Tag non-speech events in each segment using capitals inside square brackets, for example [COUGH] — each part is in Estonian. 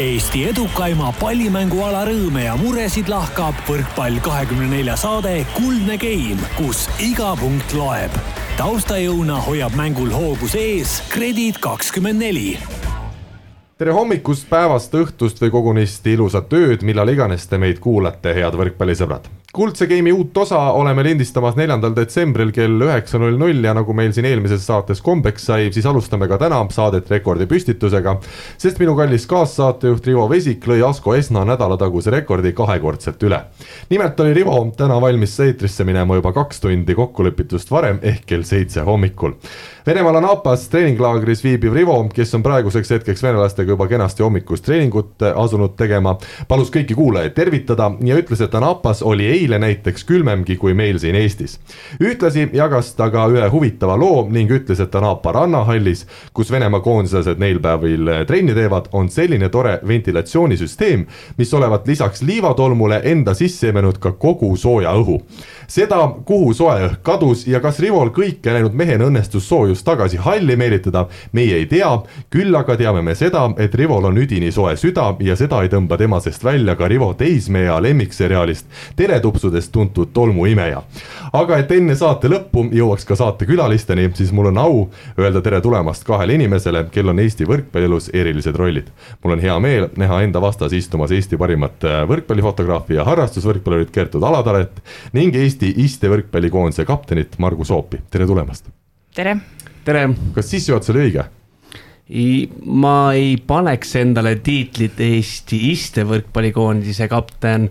Eesti edukaima pallimänguala rõõme ja muresid lahkab võrkpall kahekümne nelja saade Kuldne Game, kus iga punkt loeb. taustajõuna hoiab mängul hoogus ees Kredit kakskümmend neli tere hommikust, päevast, õhtust või kogunisti ilusat ööd, millal iganes te meid kuulate, head võrkpallisõbrad kuldse game'i uut osa oleme lindistamas neljandal detsembril kell üheksa null null ja nagu meil siin eelmises saates kombeks sai, siis alustame ka täna saadet rekordi püstitusega. sest minu kallis kaassaatejuht Rivo Vesik lõi Asko Esna nädalataguse rekordi kahekordselt üle. nimelt oli Rivo täna valmis eetrisse minema juba kaks tundi kokkulepitust varem ehk kell seitse hommikul. Venemaal Anapas treeninglaagris viibiv Rivo, kes on praeguseks hetkeks venelastega juba kenasti hommikust treeningut asunud tegema, palus kõiki kuulajaid tervitada ja ütles, et Anapas oli eile näiteks külmemgi kui meil siin Eestis. ühtlasi jagas ta ka ühe huvitava loo ning ütles, et Anapa rannahallis, kus Venemaa koondislased neil päevil trenni teevad, on selline tore ventilatsioonisüsteem, mis olevat lisaks liivatolmule enda sisse imenud ka kogu sooja õhu seda, kuhu soe õhk kadus ja kas Rivol kõike näinud mehena õnnestus soojust tagasi halli meelitada, meie ei tea, küll aga teame me seda, et Rivol on üdini soe süda ja seda ei tõmba tema seest välja ka Rivo teismeea lemmikseriaalist Teletupsudest tuntud tolmuimeja. aga et enne saate lõppu jõuaks ka saatekülalisteni, siis mul on au öelda tere tulemast kahele inimesele, kel on Eesti võrkpallielus erilised rollid. mul on hea meel näha enda vastas istumas Eesti parimat võrkpallifotograafi ja harrastusvõrkpallurit Kertud Alataret ning Eesti istevõrkpallikoondise kaptenit Margus Oopi, tere tulemast. Tere. tere. kas sissejuhatus oli õige? ma ei paneks endale tiitlit Eesti istevõrkpallikoondise kapten,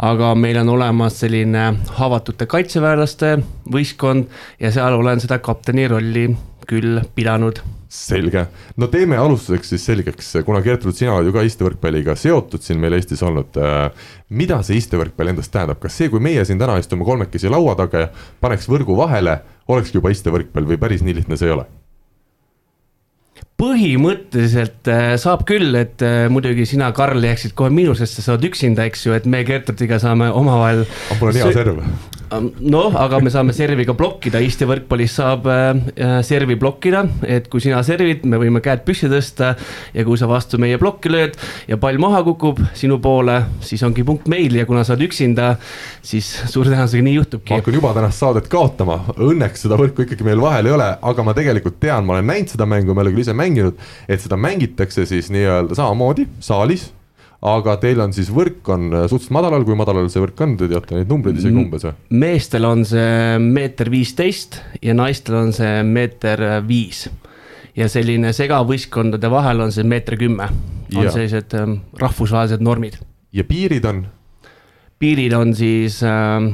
aga meil on olemas selline haavatute kaitseväelaste võistkond ja seal olen seda kapteni rolli küll pidanud selge, no teeme alustuseks siis selgeks, kuna Gertrud, sina oled ju ka istevõrkpalliga seotud siin meil Eestis olnud. Äh, mida see istevõrkpall endast tähendab, kas see, kui meie siin täna istume kolmekesi laua taga ja paneks võrgu vahele, olekski juba istevõrkpall või päris nii lihtne see ei ole? põhimõtteliselt äh, saab küll, et äh, muidugi sina, Karl, jääksid kohe miinusesse, sa oled üksinda, eks ju, et me Gertrudiga saame omavahel. mul on hea serv noh, aga me saame servi ka blokkida, Eesti võrkpallis saab äh, servi blokkida, et kui sina servid, me võime käed püsti tõsta. ja kui sa vastu meie plokki lööd ja pall maha kukub sinu poole, siis ongi punkt meil ja kuna sa oled üksinda, siis suure tõenäosusega nii juhtubki. ma hakkan juba tänast saadet kaotama, õnneks seda võrku ikkagi meil vahel ei ole, aga ma tegelikult tean, ma olen näinud seda mängu, me oleme küll ise mänginud, et seda mängitakse siis nii-öelda samamoodi saalis aga teil on siis võrk on äh, suhteliselt madalal, kui madalal see võrk on, te teate neid numbreid isegi umbes või? meestel on see meeter viisteist ja naistel on see meeter äh, viis. ja selline segavõistkondade vahel on see meeter kümme, on ja. sellised ähm, rahvusvahelised normid. ja piirid on? piirid on siis äh,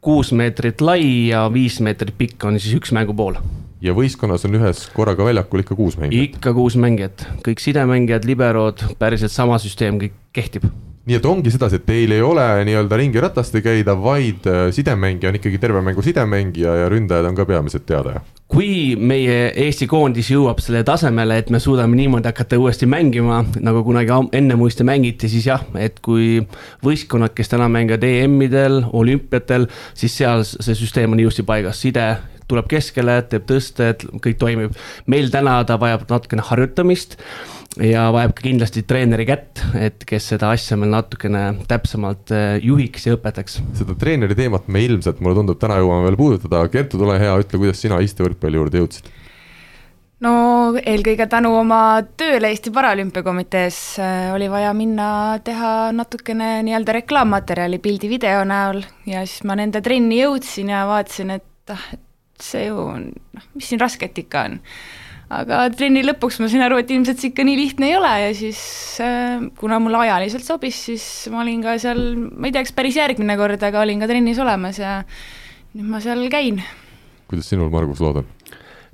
kuus meetrit lai ja viis meetrit pikk on siis üks mängupool ja võistkonnas on ühes korraga väljakul ikka kuus mängijat? ikka kuus mängijat, kõik sidemängijad, liberod, päriselt sama süsteem kõik kehtib nii et ongi sedasi, et teil ei ole nii-öelda ringiratast ei käida, vaid äh, sidemängija on ikkagi terve mängu sidemängija ja ründajad on ka peamiselt teada, jah? kui meie Eesti koondis jõuab selle tasemele, et me suudame niimoodi hakata uuesti mängima, nagu kunagi enne muiste mängiti, siis jah, et kui võistkonnad, kes täna mängivad EM-idel, olümpiatel, siis seal see süsteem on ilusti paigas, side tuleb keskele, teeb tõsted, kõik toimib. meil täna ta vajab natukene harjutamist ja vajab ka kindlasti treeneri kätt, et kes seda asja meil natukene täpsemalt äh, juhiks ja õpetaks. seda treeneri teemat me ilmselt, mulle tundub, täna jõuame veel puudutada, Kertu, tule hea, ütle, kuidas sina istevõrkpalli juurde jõudsid? no eelkõige tänu oma tööle Eesti Paralümpiakomitees äh, oli vaja minna teha natukene nii-öelda reklaammaterjali pildi-video näol ja siis ma nende trenni jõudsin ja vaatasin, et ah, et see ju on, noh, mis siin rasket ikka on. aga trenni lõpuks ma sain aru, et ilmselt see ikka nii lihtne ei ole ja siis äh, kuna mulle ajaliselt sobis, siis ma olin ka seal, ma ei tea, kas päris järgmine kord, aga olin ka trennis olemas ja nüüd ma seal käin. kuidas sinul, Margus, lood on?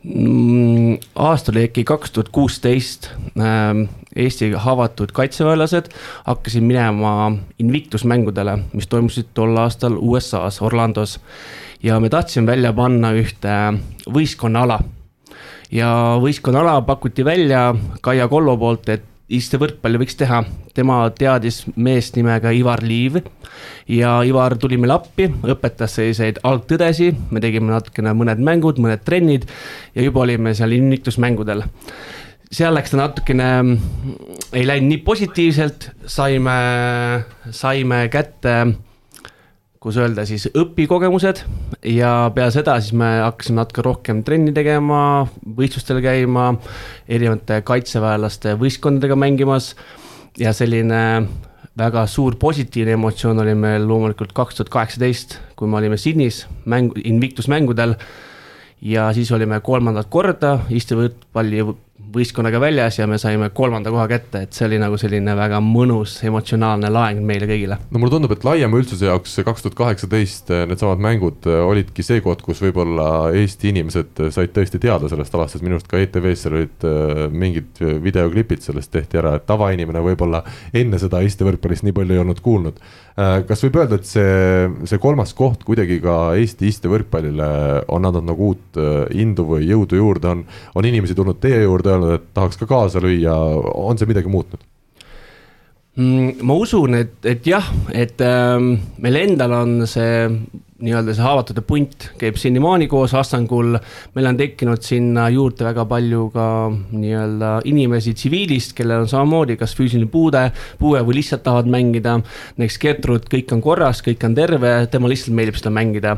Mm, aasta oli äkki kaks tuhat kuusteist, ähm, Eesti haavatud kaitseväelased hakkasid minema Invictus mängudele, mis toimusid tol aastal USA-s, Orlandos ja me tahtsime välja panna ühte võistkonnaala. ja võistkonnaala pakuti välja Kaia Kollo poolt, et istevõrkpalli võiks teha, tema teadis meest nimega Ivar Liiv. ja Ivar tuli meile appi, õpetas selliseid algtõdesi, me tegime natukene mõned mängud, mõned trennid ja juba olime seal innitusmängudel seal läks ta natukene, ei läinud nii positiivselt, saime, saime kätte kuidas öelda siis õpikogemused. Ja peale seda siis me hakkasime natuke rohkem trenni tegema, võistlustel käima, erinevate kaitseväelaste võistkondadega mängimas. Ja selline väga suur positiivne emotsioon oli meil loomulikult kaks tuhat kaheksateist, kui me olime Sydneys mäng, Invictus mängudel. Ja siis olime kolmandat korda Eesti võrkpalli võistkonnaga väljas ja me saime kolmanda koha kätte, et see oli nagu selline väga mõnus emotsionaalne laeng meile kõigile. no mulle tundub, et laiema üldsuse jaoks kaks tuhat kaheksateist eh, needsamad mängud eh, olidki see koht, kus võib-olla Eesti inimesed said tõesti teada sellest alast, sest minu arust ka ETV-s seal olid eh, mingid videoklipid sellest tehti ära, et tavainimene võib-olla enne seda Eesti võrkpallist nii palju ei olnud kuulnud. kas võib öelda, et see, see kolmas koht kuidagi ka Eesti Eesti võrkpallile on andnud nagu uut indu või jõudu juurde, on, on inimesi tulnud teie juurde, öelnud, et tahaks ka kaasa lüüa, on see midagi muutnud? Mm, ma usun, et, et jah, et ähm, meil endal on see nii-öelda see haavatute punt käib senimaani koos Astangul. meil on tekkinud sinna juurde väga palju ka nii-öelda inimesi tsiviilist, kellel on samamoodi kas füüsiline puude, puue või lihtsalt tahavad mängida. näiteks Gertrud, kõik on korras, kõik on terve, tema lihtsalt meeldib seda mängida.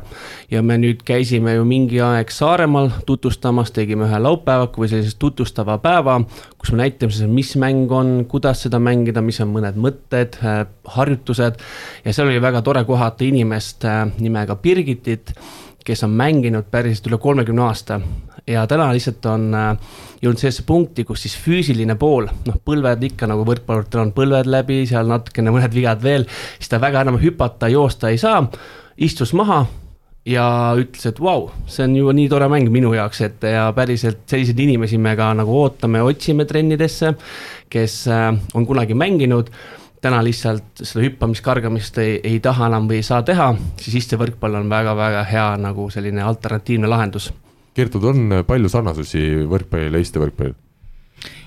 ja me nüüd käisime ju mingi aeg Saaremaal tutvustamas, tegime ühe laupäevaku või sellise tutvustava päeva, kus me näitame siis, mis mäng on, kuidas seda mängida, mis on mõned mõtted, harjutused. ja seal oli väga tore kohata inimest äh, nimega ka Birgitit, kes on mänginud päriselt üle kolmekümne aasta ja täna lihtsalt on äh, jõudnud sellesse punkti, kus siis füüsiline pool, noh, põlved ikka nagu võrkpalluritel on põlved läbi, seal natukene mõned vigad veel, siis ta väga enam hüpata, joosta ei saa, istus maha ja ütles, et vau wow,, see on ju nii tore mäng minu jaoks, et ja päriselt selliseid inimesi me ka nagu ootame, otsime trennidesse, kes äh, on kunagi mänginud täna lihtsalt seda hüppamist, kargamist ei, ei taha enam või ei saa teha, siis istevõrkpall on väga-väga hea nagu selline alternatiivne lahendus. Kertud, on palju sarnasusi võrkpallile ja istevõrkpallile?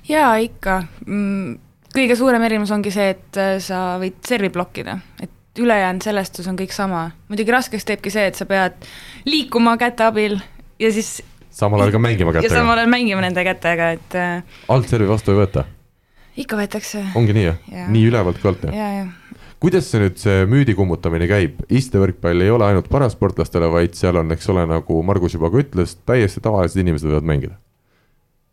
jaa, ikka. Mm, kõige suurem erinevus ongi see, et äh, sa võid servi blokkida, et ülejäänud selestus on kõik sama. muidugi raskeks teebki see, et sa pead liikuma käte abil ja siis samal ajal ka mängima kätega. ja samal ajal mängima nende kätega, et äh, altservi vastu ei võeta? Ikka võetakse. ongi nii, jah? nii ülevalt ka alt, jah ja,? jah. kuidas see nüüd, see müüdi kummutamine käib, istevõrkpall ei ole ainult parasportlastele, vaid seal on, eks ole, nagu Margus juba ka ütles, täiesti tavalised inimesed võivad mängida.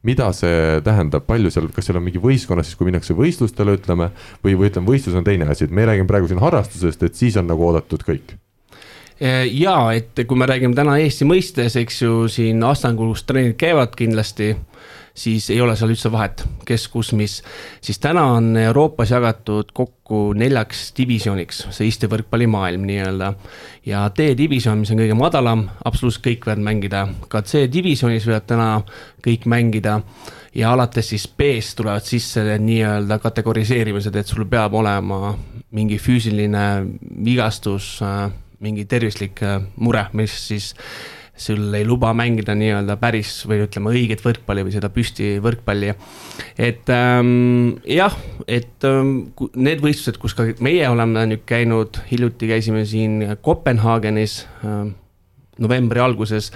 mida see tähendab, palju seal, kas seal on mingi võistkonna siis, kui minnakse võistlustele, ütleme, või, või ütleme, võistlus on teine asi, et me räägime praegu siin harrastusest, et siis on nagu oodatud kõik ja et kui me räägime täna Eesti mõistes, eks ju, siin Astangul, kus trennid käivad kindlasti siis ei ole seal üldse vahet, kes, kus, mis. siis täna on Euroopas jagatud kokku neljaks divisjoniks, see Eesti võrkpallimaailm nii-öelda. ja D-divisjon, mis on kõige madalam, absoluutselt kõik võivad mängida, ka C-divisjonis võivad täna kõik mängida ja alates siis B-st tulevad sisse nii-öelda kategoriseerimised, et sul peab olema mingi füüsiline vigastus, mingi tervislik mure, mis siis sul ei luba mängida nii-öelda päris või ütleme, õiget võrkpalli või seda püsti võrkpalli. et ähm, jah, et ähm, need võistlused, kus ka meie oleme nüüd käinud, hiljuti käisime siin Kopenhaagenis ähm, novembri alguses,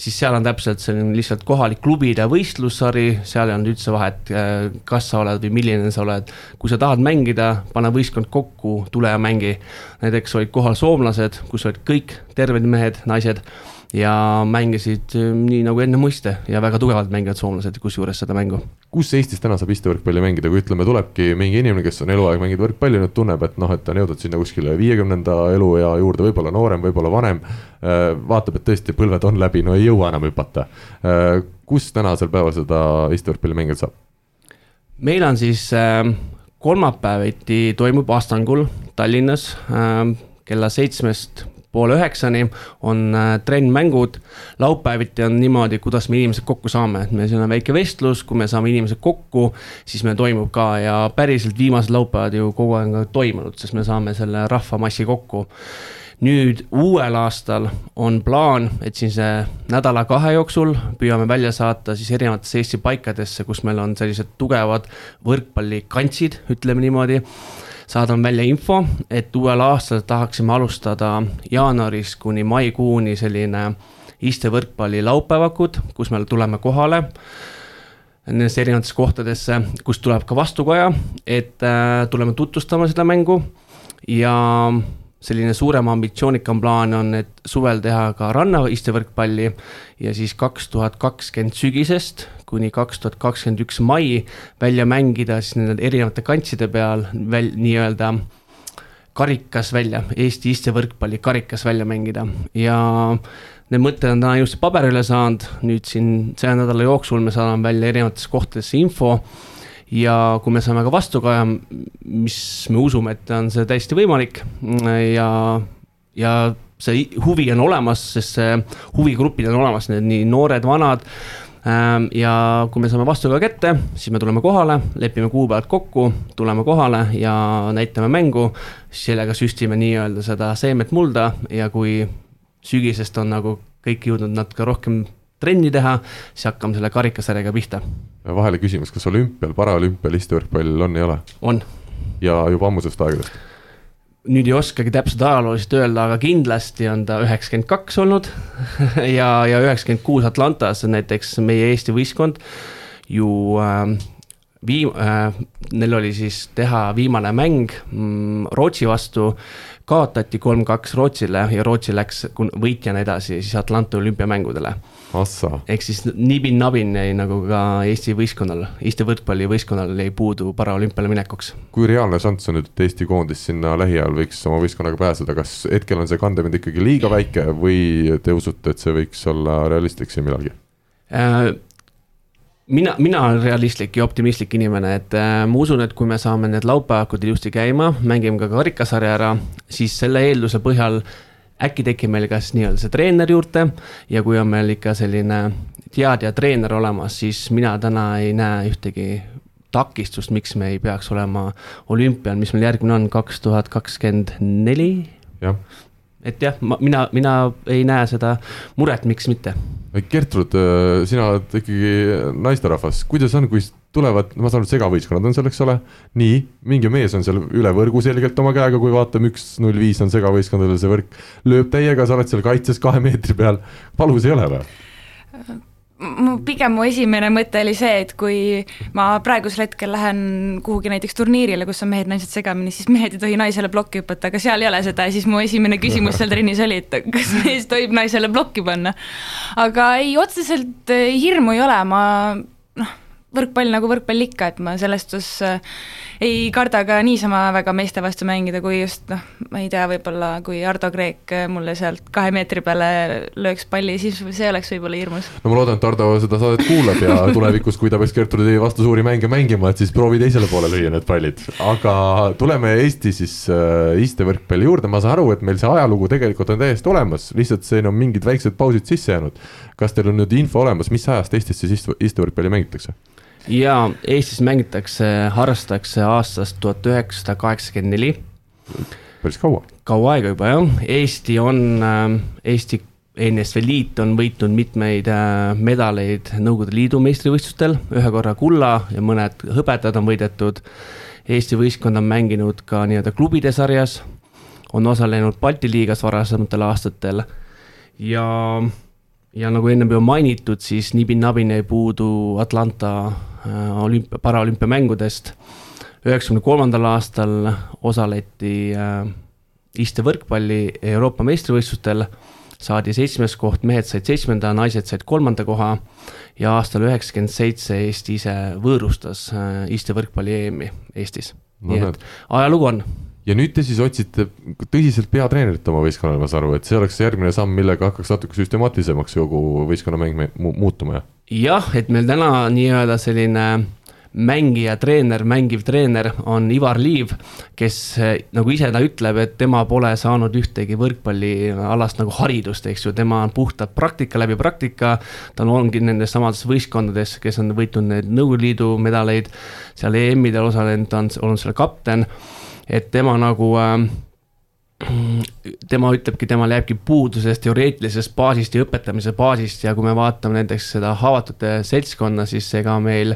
siis seal on täpselt selline lihtsalt kohalik klubide võistlussari, seal ei olnud üldse vahet, äh, kas sa oled või milline sa oled. kui sa tahad mängida, pane võistkond kokku, tule ja mängi. näiteks olid kohal soomlased, kus olid kõik terved mehed, naised ja mängisid äh, nii nagu enne mõiste ja väga tugevalt mängivad soomlased kusjuures seda mängu. kus Eestis täna saab istevõrkpalli mängida, kui ütleme, tulebki mingi inimene, kes on eluaeg mänginud võrkpalli, nüüd tunneb, et noh, et ta on jõudnud sinna kuskile viiekümnenda eluea juurde, võib-olla noorem, võib-olla vanem. Äh, vaatab, et tõesti põlved on läbi, no ei jõua enam hüpata. Äh, kus tänasel päeval seda istevõrkpalli mängida saab? meil on siis kolmapäeviti toimub Astangul Tallinnas kella seitsmest poole üheksani on äh, trennmängud. laupäeviti on niimoodi, kuidas me inimesed kokku saame, et meil siin on väike vestlus, kui me saame inimesed kokku, siis meil toimub ka ja päriselt viimased laupäevad ju kogu aeg on toimunud, sest me saame selle rahvamassi kokku. Nüüd uuel aastal on plaan, et siin see nädala-kahe jooksul püüame välja saata siis erinevatesse Eesti paikadesse, kus meil on sellised tugevad võrkpallikantsid, ütleme niimoodi saadan välja info, et uuel aastal tahaksime alustada jaanuarist kuni maikuuni selline istevõrkpalli laupäevakud, kus me tuleme kohale. Nendesse erinevatesse kohtadesse, kust tuleb ka vastukaja, et äh, tuleme tutvustama seda mängu. Ja selline suurem ambitsioonikam plaan on, et suvel teha ka rannaistevõrkpalli ja siis kaks tuhat kakskümmend sügisest kuni kaks tuhat kakskümmend üks mai välja mängida siis nende erinevate kantside peal veel nii-öelda karikas välja, Eesti istevõrkpalli karikas välja mängida. Ja need mõtted on täna just paberile saanud, nüüd siin selle nädala jooksul me saadame välja erinevatesse kohtadesse info ja kui me saame ka vastukaja, mis me usume, et on see täiesti võimalik ja, ja see huvi on olemas, sest see huvigrupid on olemas, need nii noored, vanad. Ähm, ja kui me saame vastukaja kätte, siis me tuleme kohale, lepime kuupäevad kokku, tuleme kohale ja näitame mängu. sellega süstime nii-öelda seda seemet mulda ja kui sügisest on nagu kõik jõudnud natuke rohkem trenni teha, siis hakkame selle karikasarjaga pihta. Vahele küsimus, kas olümpial, paraolümpial istuvõrkpall on, ei ole? on. ja juba ammusest aegadest? nüüd ei oskagi täpselt ajalooliselt öelda, aga kindlasti on ta üheksakümmend kaks olnud [LAUGHS] ja, ja üheksakümmend kuus Atlantas näiteks meie Eesti võistkond ju äh, viim- äh,, neil oli siis teha viimane mäng mm, Rootsi vastu kaotati kolm-kaks Rootsile ja Rootsi läks võitjana edasi siis Atlanta olümpiamängudele. Ehk siis nibin-nabin jäi nagu ka Eesti võistkonnal, Eesti võrkpallivõistkonnal jäi puudu paraolümpiale minekuks. kui reaalne šanss on nüüd, et Eesti koondis sinna lähiajal võiks oma võistkonnaga pääseda, kas hetkel on see kandepind ikkagi liiga väike või te usute, et see võiks olla realistlik siin millalgi äh,? mina, mina olen realistlik ja optimistlik inimene, et äh, ma usun, et kui me saame need laupäevakud ilusti käima, mängime ka karikasarja ära, siis selle eelduse põhjal äkki tekib meil kas nii-öelda see treener juurde ja kui on meil ikka selline teadja treener olemas, siis mina täna ei näe ühtegi takistust, miks me ei peaks olema olümpial, mis meil järgmine on, kaks tuhat kakskümmend neli. Et jah, ma, mina, mina ei näe seda muret, miks mitte Gertrud, äh, sina oled ikkagi naisterahvas, kuidas on, kui tulevad, ma saan aru, segavõistkonnad on seal, eks ole. nii, mingi mees on seal üle võrgu selgelt oma käega, kui vaatame, üks null viis on segavõistkondadel see võrk. lööb täiega, sa oled seal kaitses kahe meetri peal, valus ei ole või? Mu pigem mu esimene mõte oli see, et kui ma praegusel hetkel lähen kuhugi näiteks turniirile, kus on mehed-naised segamini, siis mehed ei tohi naisele plokki hüpata, aga seal ei ole seda ja siis mu esimene küsimus seal trennis oli, et kas mees tohib naisele plokki panna. aga ei, otseselt hirmu ei ole, ma noh, võrkpall nagu võrkpall ikka, et ma selles suhtes äh, ei karda ka niisama väga meeste vastu mängida, kui just noh, ma ei tea, võib-olla kui Ardo Kreek mulle sealt kahe meetri peale lööks palli, siis see oleks võib-olla hirmus. no ma loodan, et Ardo seda saadet kuulab ja [LAUGHS] tulevikus, kui ta peaks Gertrudi vastu suuri mänge mängima, et siis proovi teisele poole lüüa need pallid. aga tuleme Eesti siis äh, istevõrkpalli juurde, ma saan aru, et meil see ajalugu tegelikult on täiesti olemas, lihtsalt siin on mingid väiksed pausid sisse jäänud. kas teil on nüüd info olemas, mis ajast Eestis siis istevõrkpalli mängitakse? Ja Eestis mängitakse, harrastatakse aastast tuhat üheksasada kaheksakümmend neli. päris kaua. kaua aega juba jah, Eesti on, äh, Eesti ENSV Liit on võitnud mitmeid äh, medaleid Nõukogude Liidu meistrivõistlustel, ühe korra kulla ja mõned hõbedad on võidetud. Eesti võistkond on mänginud ka nii-öelda klubide sarjas, on osalenud Balti liigas varasematel aastatel ja ja nagu ennem juba mainitud, siis nibin-nabin jäi puudu Atlanta olümpia, paraolümpiamängudest. üheksakümne kolmandal aastal osaleti äh, istevõrkpalli Euroopa meistrivõistlustel, saadi seitsmes koht, mehed said seitsmenda, naised said kolmanda koha ja aastal üheksakümmend seitse Eesti ise võõrustas äh, istevõrkpalli EM-i Eestis no,. nii et ajalugu on ja nüüd te siis otsite tõsiselt peatreenerit oma võistkonnale, ma saan aru, et see oleks järgmine samm, millega hakkaks natuke süstemaatilisemaks kogu võistkonnamäng muutuma, jah? Jah, et meil täna nii-öelda selline mängija, treener, mängiv treener on Ivar Liiv, kes nagu ise ta ütleb, et tema pole saanud ühtegi võrkpallialast nagu haridust, eks ju, tema on puhtalt praktika läbi praktika. ta ongi nendes samades võistkondades, kes on võitnud need Nõukogude Liidu medaleid, seal EM-idel osalenud, ta on olnud seal kapten. Et tema nagu äh, tema ütlebki, temal jääbki puudu sellest teoreetilisest baasist ja õpetamise baasist ja kui me vaatame näiteks seda haavatute seltskonna, siis ega meil,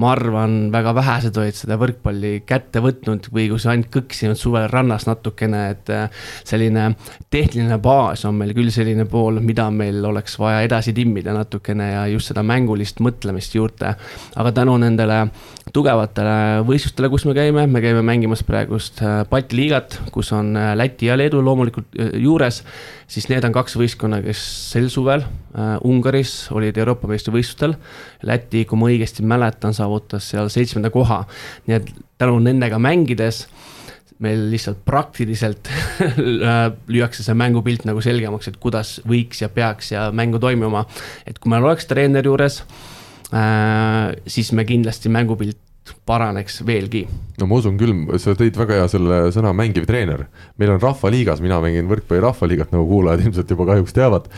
ma arvan, väga vähesed olid seda võrkpalli kätte võtnud või kui sa ainult kõksinud suvel rannas natukene, et äh, selline tehniline baas on meil küll selline pool, mida meil oleks vaja edasi timmida natukene ja just seda mängulist mõtlemist juurde. aga tänu nendele tugevatele võistlustele, kus me käime, me käime mängimas praegust äh, Balti liigat, kus on äh, Läti ja Leedu loomulikult äh, juures, siis need on kaks võistkonna, kes sel suvel äh, Ungaris olid Euroopa meistrivõistlustel. Läti, kui ma õigesti mäletan, saavutas seal seitsmenda koha, nii et tänu nendega mängides meil lihtsalt praktiliselt [LAUGHS] lüüakse see mängupilt nagu selgemaks, et kuidas võiks ja peaks ja mängu toimuma. et kui meil oleks treener juures Äh, siis me kindlasti mängupilt paraneks veelgi. no ma usun küll, sa tõid väga hea selle sõna mängiv treener. meil on rahvaliigas, mina mängin võrkpalli rahvaliigat, nagu kuulajad [LAUGHS] ilmselt juba kahjuks teavad.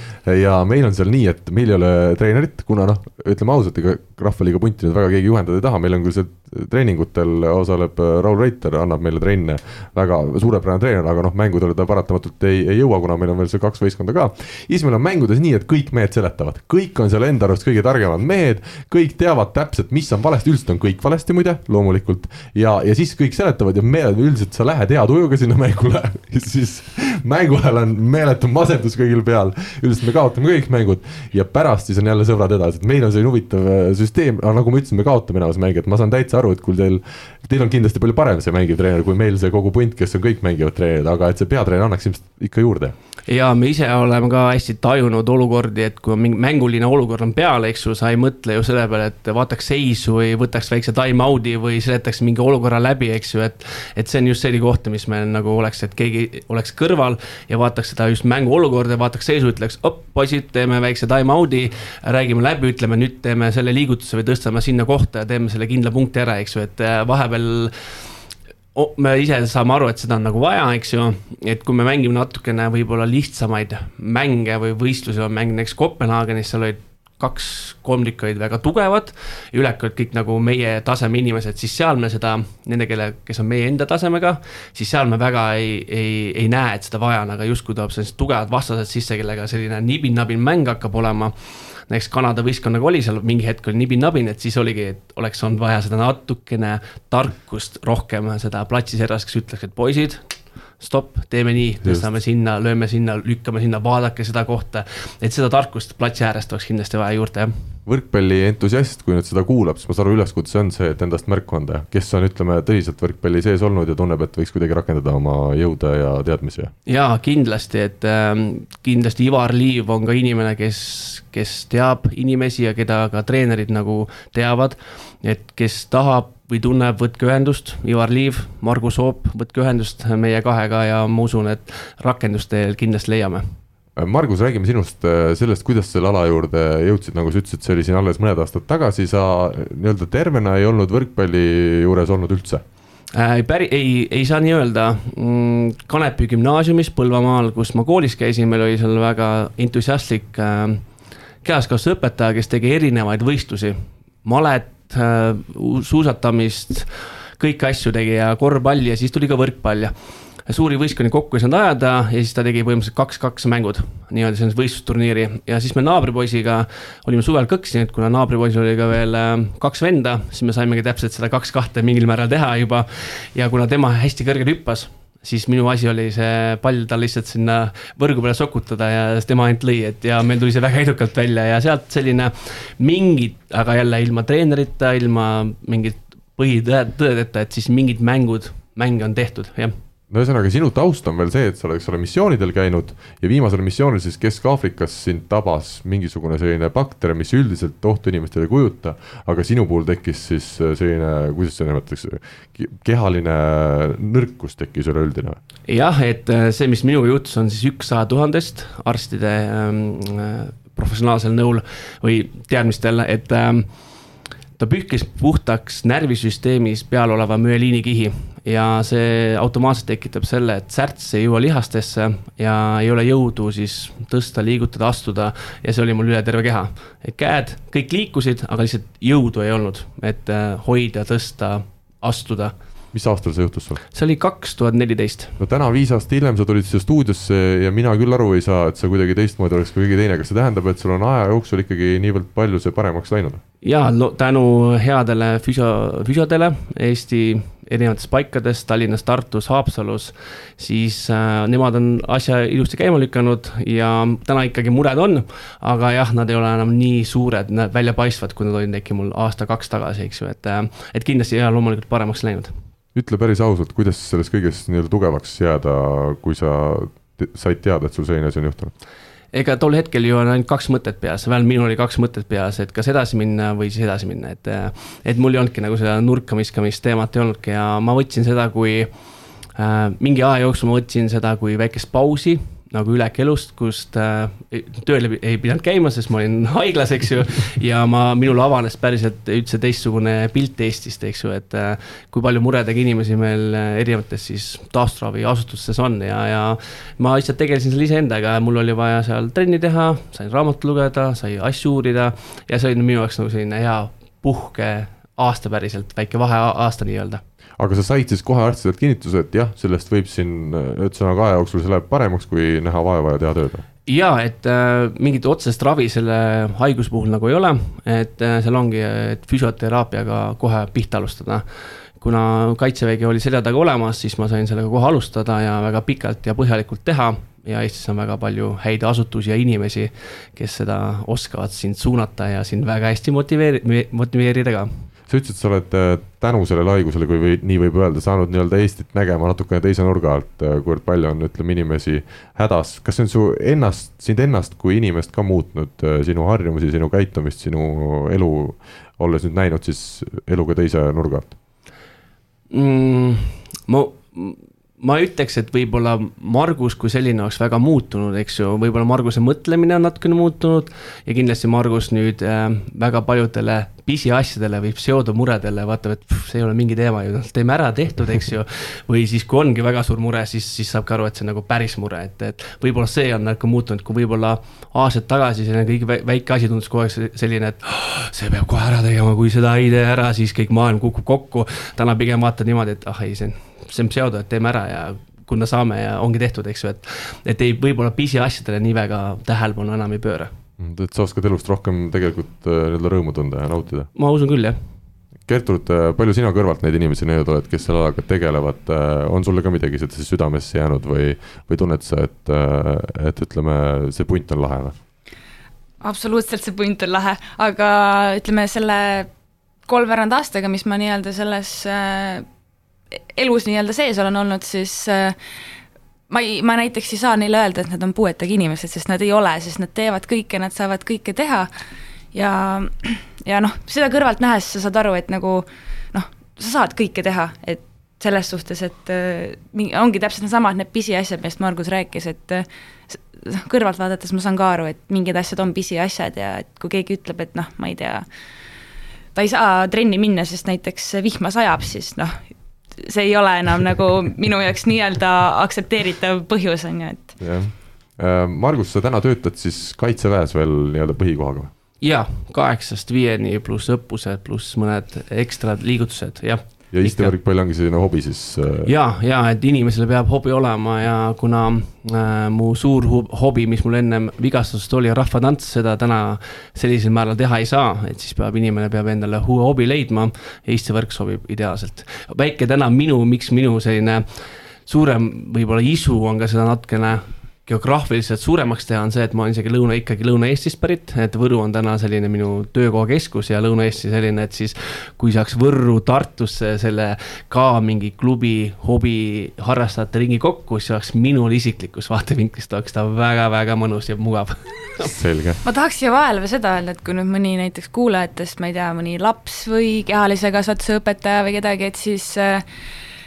ja meil on seal nii, et meil ei ole treenerit, kuna noh, ütleme ausalt, ega rahvaliiga punti nüüd väga keegi juhendada ei taha, meil on küll see treeningutel osaleb äh, Raul Reiter, annab meile trenne. väga suurepärane treener, aga noh, mängudele ta paratamatult ei, ei jõua, kuna meil on veel see kaks võistkonda ka. siis meil on mängudes nii, et kõik mehed seletavad, kõik on seal enda arust kõige targemad mehed, kõik teavad täpselt, mis on valesti, üldiselt on kõik valesti muide, loomulikult. ja, ja siis kõik seletavad ja me üldiselt sa lähed hea tujuga sinna mängule [LAUGHS] siis mängu ajal on meeletu masendus kõigil peal. üldiselt me kaotame kõik mängud ja pärast siis on jälle sõbrad edasi, et meil on selline huvitav äh, süsteem, aga nagu ma ütlesin, me kaotame enamus mänge, et ma saan täitsa aru, et kui teil, teil on kindlasti palju parem see mängiv treener kui meil see kogu punt, kes on kõik mängivad treenerid, aga et see peatreener annaks ilmselt ikka juurde ja me ise oleme ka hästi tajunud olukordi, et kui mingi mänguline olukord on peal, eks ju, sa ei mõtle ju selle peale, et vaataks seisu või võtaks väikse time out'i või seletaks mingi olukorra läbi, eks ju, et. et see on just selline koht, mis meil nagu oleks, et keegi oleks kõrval ja vaataks seda just mängu olukorda, vaataks seisu, ütleks, op, poisid, teeme väikse time out'i. räägime läbi, ütleme nüüd teeme selle liigutuse või tõstame sinna kohta ja teeme selle kindla punkti ära, eks ju, et äh, vahepeal me ise saame aru, et seda on nagu vaja, eks ju, et kui me mängime natukene võib-olla lihtsamaid mänge või võistlusi, ma mängin näiteks Kopenhaagenis, seal olid kaks kolmikku olid väga tugevad, ülekalt kõik nagu meie taseme inimesed, siis seal me seda, nende, kelle, kes on meie enda tasemega, siis seal me väga ei, ei, ei näe, et seda vaja on, aga justkui tuleb sellised tugevad vastased sisse, kellega selline nibin-nabin mäng hakkab olema. Näiteks Kanada võistkonnaga oli seal mingi hetk oli nibin-nabin, et siis oligi, et oleks olnud vaja seda natukene tarkust rohkem seda platsi servas, kes ütleks, et poisid stopp, teeme nii, tõstame sinna, lööme sinna, lükkame sinna, vaadake seda kohta. et seda tarkust platsi äärest oleks kindlasti vaja juurde, jah võrkpalli entusiast, kui nüüd seda kuulab, siis ma saan aru, üleskutse on see, et endast märku anda, kes on, ütleme, tõsiselt võrkpalli sees olnud ja tunneb, et võiks kuidagi rakendada oma jõude ja teadmisi. jaa, kindlasti, et äh, kindlasti Ivar Liiv on ka inimene, kes, kes teab inimesi ja keda ka treenerid nagu teavad. et kes tahab või tunneb, võtke ühendust, Ivar Liiv, Margus Oop, võtke ühendust meie kahega ja ma usun, et rakendust teel kindlasti leiame Margus, räägime sinust, äh, sellest, kuidas selle ala juurde jõudsid, nagu sa ütlesid, see oli siin alles mõned aastad tagasi, sa nii-öelda tervena ei olnud võrkpalli juures olnud üldse äh,? päri-, ei, ei saa nii öelda mm,. Kanepi gümnaasiumis Põlvamaal, kus ma koolis käisin, meil oli seal väga entusiastlik äh, kehaskasvatusõpetaja, kes tegi erinevaid võistlusi. malet äh,, suusatamist, kõiki asju tegi ja korvpalli ja siis tuli ka võrkpall ja suuri võistkondi kokku ei saanud ajada ja siis ta tegi põhimõtteliselt kaks-kaks mängud nii-öelda sellist võistlusturniiri ja siis me naabripoisiga olime suvel kõksi, et kuna naabripoisil oli ka veel äh, kaks venda, siis me saimegi täpselt seda kaks-kahte mingil määral teha juba. ja kuna tema hästi kõrgelt hüppas, siis minu asi oli see pall tal lihtsalt sinna võrgu peale sokutada ja tema ainult lõi, et ja meil tuli see väga edukalt välja ja sealt selline mingid, aga jälle ilma treenerita, ilma mingit põhitõedeta, et siis mingid mängud, mänge on tehtud, jah no ühesõnaga, sinu taust on veel see, et sa oled, eks ole, missioonidel käinud ja viimasel missioonil siis Kesk-Aafrikas sind tabas mingisugune selline bakter, mis üldiselt ohtu inimestele ei kujuta. aga sinu puhul tekkis siis selline, kuidas seda nimetatakse, kehaline nõrkus tekkis üleüldine? jah, et äh, see, mis minuga juhtus, on siis üks saja tuhandest arstide ähm, äh, professionaalsel nõul või teadmistel, et ähm, ta pühkis puhtaks närvisüsteemis peal oleva müeliinikihi ja see automaatselt tekitab selle, et särts ei jõua lihastesse ja ei ole jõudu siis tõsta, liigutada, astuda ja see oli mul üle terve keha. et käed kõik liikusid, aga lihtsalt jõudu ei olnud, et äh, hoida, tõsta, astuda mis aastal see juhtus sul? see oli kaks tuhat neliteist. no täna, viis aastat hiljem, sa tulid siia stuudiosse ja mina küll aru ei saa, et sa kuidagi teistmoodi oleks kui keegi teine, kas see tähendab, et sul on aja jooksul ikkagi niivõrd palju see paremaks läinud? Ja no tänu headele füsio, füsiodele Eesti erinevates paikades, Tallinnas, Tartus, Haapsalus, siis äh, nemad on asja ilusti käima lükanud ja täna ikkagi mured on, aga jah, nad ei ole enam nii suured, väljapaistvad, kui nad olid äkki mul aasta-kaks tagasi, eks ju, et, äh, et kindlasti ja loomulikult paremaks läinud. ütle päris ausalt, kuidas selles kõiges nii-öelda tugevaks jääda, kui sa said teada, et sul selline asi on juhtunud? Ega tol hetkel ju on ainult kaks mõtet peas, vähemalt minul oli kaks mõtet peas, et kas edasi minna või siis edasi minna, et. et mul ei olnudki nagu seda nurka viskamist teemat ei olnudki ja ma võtsin seda kui äh,. mingi aja jooksul ma võtsin seda kui väikest pausi nagu ülek elust, kust äh, tööl ei pidanud käima, sest ma olin haiglas, eks ju. ja ma, minul avanes päriselt üldse teistsugune pilt Eestist, eks ju, et äh, kui palju muredega inimesi meil äh, erinevates siis taasturaviasutustes on ja, ja. ma lihtsalt tegelesin seal iseendaga ja mul oli vaja seal trenni teha, sain raamatut lugeda, sai asju uurida ja see oli minu jaoks nagu selline hea puhke aasta päriselt, väike vaheaasta nii-öelda aga sa said siis kohe arstidelt kinnituse, et jah, sellest võib siin ühesõnaga aja jooksul see läheb paremaks, kui näha vaeva ja teha tööd? ja et äh, mingit otsest ravi selle haiguse puhul nagu ei ole, et äh, seal ongi, et füsioteraapiaga kohe pihta alustada. kuna kaitsevägi oli selja taga olemas, siis ma sain sellega kohe alustada ja väga pikalt ja põhjalikult teha ja Eestis on väga palju häid asutusi ja inimesi, kes seda oskavad sind suunata ja sind väga hästi motiveeri-, motiveerida ka sa ütlesid, sa oled äh, tänu sellele haigusele, kui või nii võib öelda, saanud nii-öelda Eestit nägema natukene teise nurga alt, äh, kuivõrd palju on, ütleme, inimesi hädas. kas see on su ennast, sind ennast kui inimest ka muutnud, äh, sinu harjumusi, sinu käitumist, sinu elu, olles nüüd näinud siis elu ka teise nurga alt mm,? ma ma ütleks, et võib-olla Margus kui selline oleks väga muutunud, eks ju, võib-olla Marguse mõtlemine on natukene muutunud ja kindlasti Margus nüüd äh, väga paljudele pisiasjadele või pseudomuredele vaatab, et pff, see ei ole mingi teema ju, noh, teeme ära, tehtud, eks ju. või siis, kui ongi väga suur mure, siis, siis saab ka aru, et see on nagu päris mure, et, et võib-olla see on nagu muutunud, kui võib-olla aastaid tagasi selline kõige väike asi tundus kogu aeg selline, et oh, see peab kohe ära tegema, kui seda ei tee ära, siis kõik maailm kukub kokku. täna pigem vaatad niimoodi, et ah ei, see on see on pseudo, et teeme ära ja kuna saame ja ongi tehtud, eks ju, et. et ei, võib-olla pisiasjadele nii väga tähelepanu enam ei pööra. Mm, et sa oskad elust rohkem tegelikult äh, nii-öelda rõõmu tunda ja nautida? ma usun küll, jah. Gertrud, äh, palju sina kõrvalt neid inimesi näinud oled, kes selle alaga tegelevad, äh, on sulle ka midagi seda südamesse jäänud või, või tunned sa, et, et ütleme, see punt on lahe või? absoluutselt, see punt on lahe, aga ütleme selle kolmveerand aastaga, mis ma nii-öelda selles elus nii-öelda sees olen olnud, siis äh, ma ei, ma näiteks ei saa neile öelda, et nad on puuetega inimesed, sest nad ei ole, sest nad teevad kõike, nad saavad kõike teha. Ja, ja noh, seda kõrvalt nähes sa saad aru, et nagu noh, sa saad kõike teha, et selles suhtes, et äh, ongi täpselt needsamad need pisiasjad, millest Margus rääkis, et äh, noh, kõrvalt vaadates ma saan ka aru, et mingid asjad on pisiasjad ja et kui keegi ütleb, et noh, ma ei tea, ta ei saa trenni minna, sest näiteks vihma sajab, siis noh, see ei ole enam nagu minu jaoks nii-öelda aktsepteeritav põhjus, on ju, et. jah, äh, Margus, sa täna töötad siis kaitseväes veel nii-öelda põhikohaga või? jaa, kaheksast viieni pluss õppused, pluss mõned ekstra liigutused, jah ja istevõrkpall ongi selline hobi siis? Äh, ja, ja et inimesel peab hobi olema ja kuna äh, mu suur hobi, mis mul ennem vigastusest oli, rahvatants, seda täna sellisel määral teha ei saa, et siis peab inimene peab endale uue hobi leidma ja istevõrk sobib ideaalselt. väike täna minu, miks minu selline suurem võib-olla isu on ka seda natukene geograafiliselt suuremaks teha, on see, et ma olen isegi Lõuna, ikkagi Lõuna-Eestist pärit, et Võru on täna selline minu töökohakeskus ja Lõuna-Eesti selline, et siis kui saaks Võrru, Tartusse selle ka mingi klubi, hobi, harrastajate ringi kokku, siis oleks minul isiklikus vaatevinklist oleks ta väga-väga mõnus ja mugav selge. ma tahaks siia vahele veel seda öelda, et kui nüüd mõni näiteks kuulajatest, ma ei tea, mõni laps või kehalise kasvatuse õpetaja või kedagi, et siis äh,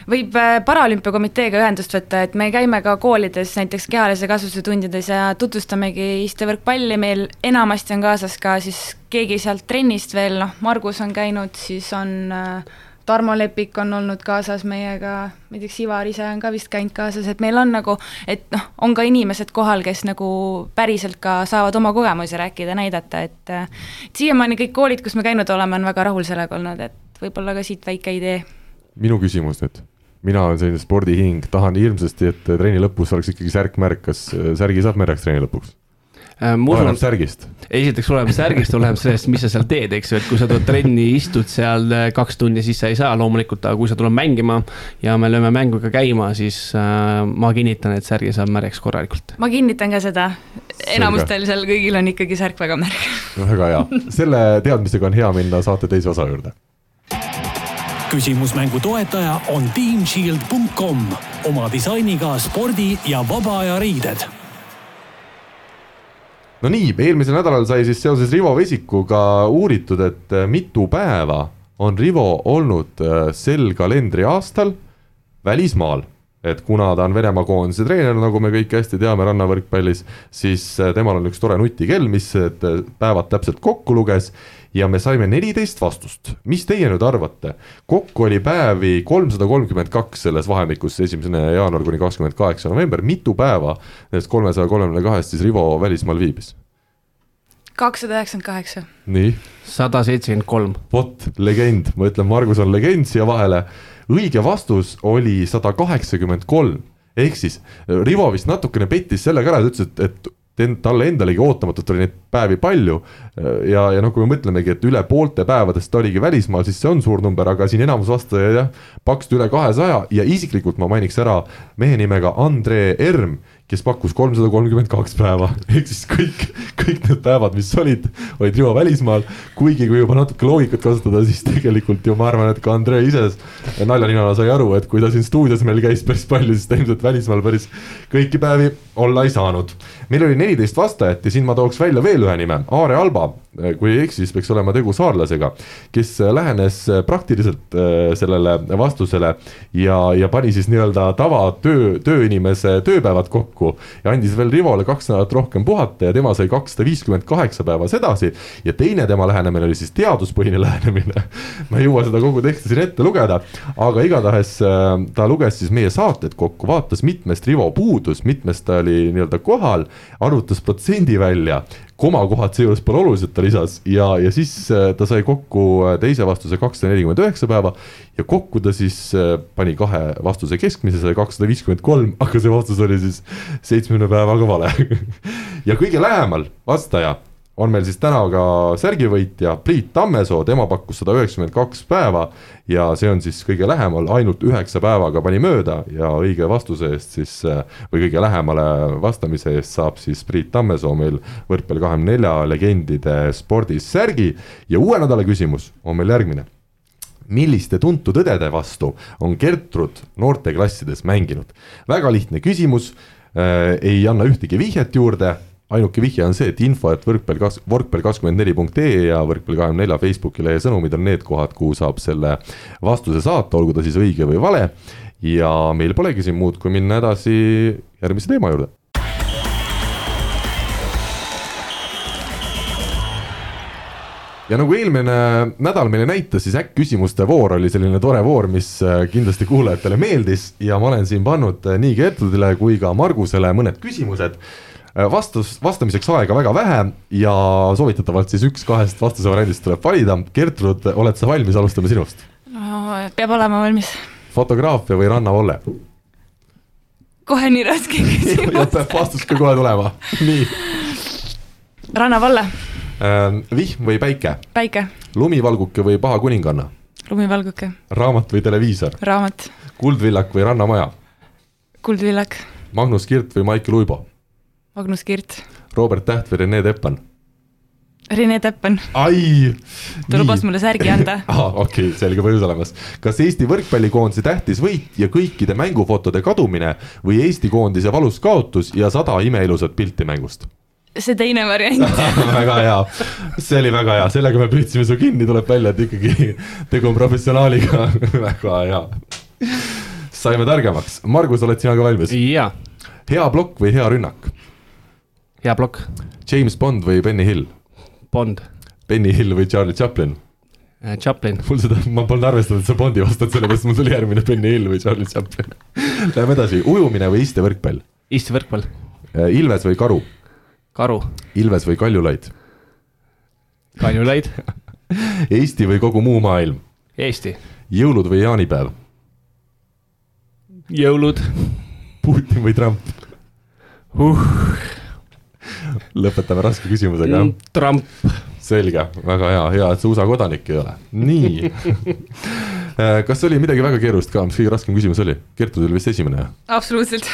võib äh, Paralümpiakomiteega ühendust võtta, et me käime ka koolides näiteks kehalise kasvuse tundides ja tutvustamegi istevõrkpalli, meil enamasti on kaasas ka siis keegi sealt trennist veel, noh, Margus on käinud, siis on äh, Tarmo Lepik on olnud kaasas meiega, ma ei tea, kas Ivar ise on ka vist käinud kaasas, et meil on nagu, et noh, on ka inimesed kohal, kes nagu päriselt ka saavad oma kogemusi rääkida, näidata, et äh, et siiamaani kõik koolid, kus me käinud oleme, on väga rahul sellega olnud, et võib-olla ka siit väike idee. Minu küsimus nüüd mina olen selline spordihing, tahan hirmsasti, et trenni lõpus oleks ikkagi särk-märk, kas särgi saab märjaks trenni lõpuks? Äh, oleneb särgist. esiteks oleneb särgist, oleneb sellest, mis sa seal teed, eks ju, et kui sa tuled trenni, istud seal äh, kaks tundi, siis sa ei saa loomulikult, aga kui sa tuled mängima ja me lööme mängu ka käima, siis äh, ma kinnitan, et särgi saab märjaks korralikult. ma kinnitan ka seda, enamustel seal kõigil on ikkagi särk väga märg. väga hea, selle teadmisega on hea minna saate teise osa juurde küsimusmängu toetaja on teamshield.com oma disainiga spordi ja vaba aja riided. no nii, eelmisel nädalal sai siis seoses Rivo Vesikuga uuritud, et äh, mitu päeva on Rivo olnud äh, sel kalendriaastal välismaal et kuna ta on Venemaa koondise treener, nagu me kõik hästi teame rannavõrkpallis, siis äh, temal on üks tore nutikell, mis päevad täpselt kokku luges ja me saime neliteist vastust. mis teie nüüd arvate, kokku oli päevi kolmsada kolmkümmend kaks selles vahemikus, esimesene jaanuar kuni kakskümmend kaheksa november, mitu päeva nendest kolmesaja kolmekümne kahest siis Rivo välismaal viibis? kakssada üheksakümmend kaheksa. nii. sada seitsekümmend kolm. vot, legend, ma ütlen, Margus on legend siia vahele. Õige vastus oli sada kaheksakümmend kolm ehk siis Rivo vist natukene pettis sellega ära, ta ütles, et, et talle endalegi ootamatult oli neid päevi palju. ja, ja noh, kui me mõtlemegi, et üle poolte päevadest ta oligi välismaal, siis see on suur number, aga siin enamus vastajaid jah, pakkusid üle kahesaja ja isiklikult ma mainiks ära mehe nimega Andre Erm kes pakkus kolmsada kolmkümmend kaks päeva, [LAUGHS] ehk siis kõik, kõik need päevad, mis olid, olid Rivo välismaal. kuigi kui juba natuke loogikat kasutada, siis tegelikult ju ma arvan, et ka Andrei ise naljaninana sai aru, et kui ta siin stuudios meil käis päris palju, siis ta ilmselt välismaal päris kõiki päevi olla ei saanud. Meil oli neliteist vastajat ja siin ma tooks välja veel ühe nime, Aare Alba, kui ei eksi, siis peaks olema tegu saarlasega, kes lähenes praktiliselt äh, sellele vastusele ja, ja pani siis nii-öelda tavatöö, tööinimese tööpäevad kokku ja andis veel Rivole kaks nädalat rohkem puhata ja tema sai kakssada viiskümmend kaheksa päeva sedasi. ja teine tema lähenemine oli siis teaduspõhine [LAUGHS] lähenemine ma ei jõua seda kogu teksti siin ette lugeda, aga igatahes äh, ta luges siis meie saated kokku, vaatas mitmest Rivo puudus, mitmest ta oli nii-öelda kohal, arvutas protsendi välja komakohad seejuures pole olulised, ta lisas ja, ja siis äh, ta sai kokku äh, teise vastuse kakssada nelikümmend üheksa päeva. ja kokku ta siis äh, pani kahe vastuse keskmise, sai kakssada viiskümmend kolm, aga see vastus oli siis seitsmekümne päevaga vale [LAUGHS] ja kõige lähemal vastaja on meil siis täna ka särgivõitja Priit Tammesoo, tema pakkus sada üheksakümmend kaks päeva ja see on siis kõige lähemal, ainult üheksa päevaga pani mööda ja õige vastuse eest siis või kõige lähemale vastamise eest saab siis Priit Tammesoo meil võrkpalli kahekümne nelja legendide spordis särgi. Ja uue nädala küsimus on meil järgmine. Milliste tuntud õdede vastu on Gertrud noorteklassides mänginud? väga lihtne küsimus. Äh,, ei anna ühtegi vihjet juurde ainuke vihje on see, et info, et võrkpall kas-, võrkpall kakskümmend neli punkt ee ja võrkpall kahekümne nelja Facebooki lehe sõnumid on need kohad, kuhu saab selle vastuse saata, olgu ta siis õige või vale. ja meil polegi siin muud, kui minna edasi järgmise teema juurde. ja nagu eelmine nädal meile näitas, siis äkk-küsimuste voor oli selline tore voor, mis äh, kindlasti kuulajatele meeldis ja ma olen siin pannud äh, nii Gertrudile kui ka Margusele mõned küsimused vastus, vastamiseks aega väga vähe ja soovitatavalt siis üks kahest vastuse variandist tuleb valida. Gertrud, oled sa valmis, alustame sinust no,? peab olema valmis. fotograafia või rannavolle? kohe nii raske [LAUGHS] küsimus peab vastus ka kohe tulema, nii. rannavalle äh,. vihm või päike? päike. lumivalguke või paha kuninganna? lumivalguke. raamat või televiisor? raamat. kuldvillak või rannamaja? kuldvillak. Magnus Kirt või Maicel Uibo? Magnus Kirt. Robert Täht või Rene Teppan? Rene Teppan. ai! ta lubas mulle särgi anda [LAUGHS] ah,. okei okay,, selge põhjus olemas. kas Eesti võrkpallikoondise tähtis võit ja kõikide mängufotode kadumine või Eesti koondise valus kaotus ja sada imeilusat pilti mängust? see teine variant [LAUGHS] väga hea, see oli väga hea, sellega me püüdsime su kinni, tuleb välja, et ikkagi tegu on professionaaliga [LAUGHS] väga hea. saime targemaks, Margus, oled sina ka valmis? jaa. hea plokk või hea rünnak? Hea plokk. James Bond või Benny Hill? Bond. Benny Hill või Charlie Chaplin? Äh, Chaplin. mul seda, ma polnud arvestanud, et sa Bondi vastad, sellepärast mul tuli järgmine Benny Hill või Charlie Chaplin. [LAUGHS] Läheme edasi, ujumine või istevõrkpall? istevõrkpall. Äh, Ilves või Karu? Karu. Ilves või Kaljulaid? Kaljulaid [LAUGHS] Eesti või kogu muu maailm? Eesti. jõulud või jaanipäev? jõulud Putin või Trump uh,. [LAUGHS] lõpetame raske küsimusega Mm, Trump, selge, väga hea, hea, et sa USA kodanik ei ole. nii [LAUGHS] kas oli midagi väga keerulist ka, mis kõige raskem küsimus oli? Kertu tuli vist esimene, absoluutselt,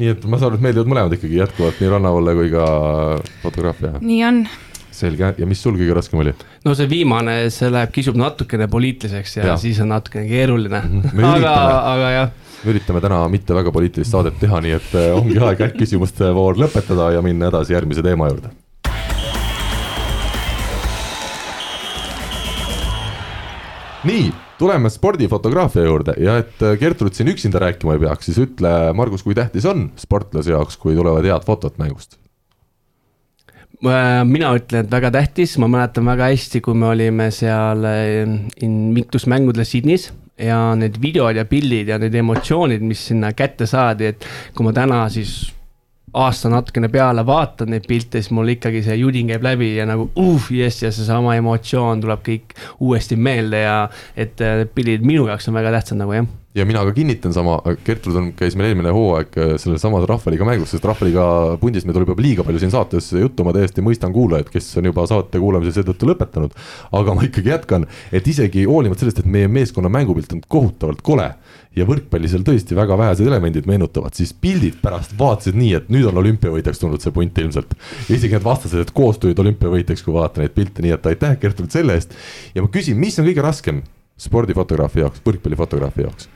nii et ma saan aru, et meeldivad mõlemad ikkagi jätkuvalt, nii rannavalle kui ka fotograafia. nii on. selge, ja mis sul kõige raskem oli? no see viimane, see läheb, kisub natukene poliitiliseks ja, Ja. siis on natukene keeruline Mhm, me aga aga jah me üritame täna mitte väga poliitilist saadet teha, nii et eh, ongi aeg äkki küsimuste voor lõpetada ja minna edasi järgmise teema juurde. nii, tuleme spordifotograafia juurde ja et eh, Gertrud siin üksinda rääkima ei peaks, siis ütle, Margus, kui tähtis on sportlase jaoks, kui tulevad head fotod mängust? Mina ütlen, et väga tähtis, ma mäletan väga hästi, kui me olime seal äh, Invictus mängudel Sydneys ja need videod ja pildid ja need emotsioonid, mis sinna kätte saadi, et kui ma täna siis aasta natukene peale vaatan neid pilte, siis mul ikkagi see judin käib läbi ja nagu uh, jess ja seesama emotsioon tuleb kõik uuesti meelde ja et äh, need pildid minu jaoks on väga tähtsad nagu jah ja mina ka kinnitan sama, Gertrud on, käis meil eelmine hooaeg sellel samas Rahvaliiga mängus, sest Rahvaliiga pundist meil tuleb juba liiga palju siin saates juttu, ma täiesti mõistan kuulajaid, kes on juba saate kuulamise seetõttu lõpetanud. aga ma ikkagi jätkan, et isegi hoolimata sellest, et meie meeskonna mängupilt on kohutavalt kole ja võrkpalli seal tõesti väga vähesed elemendid meenutavad, siis pildid pärast vaatasid nii, et nüüd on olümpiavõitjaks tulnud see punt ilmselt. isegi need vastased, et koostööd olümpiavõitjaks, kui vaadata neid pilte, nii et aitäh, Gertrud, selle eest. ja ma küsin, mis on kõige raskem spordifotograafi jaoks, võrkpallifotograafi jaoks?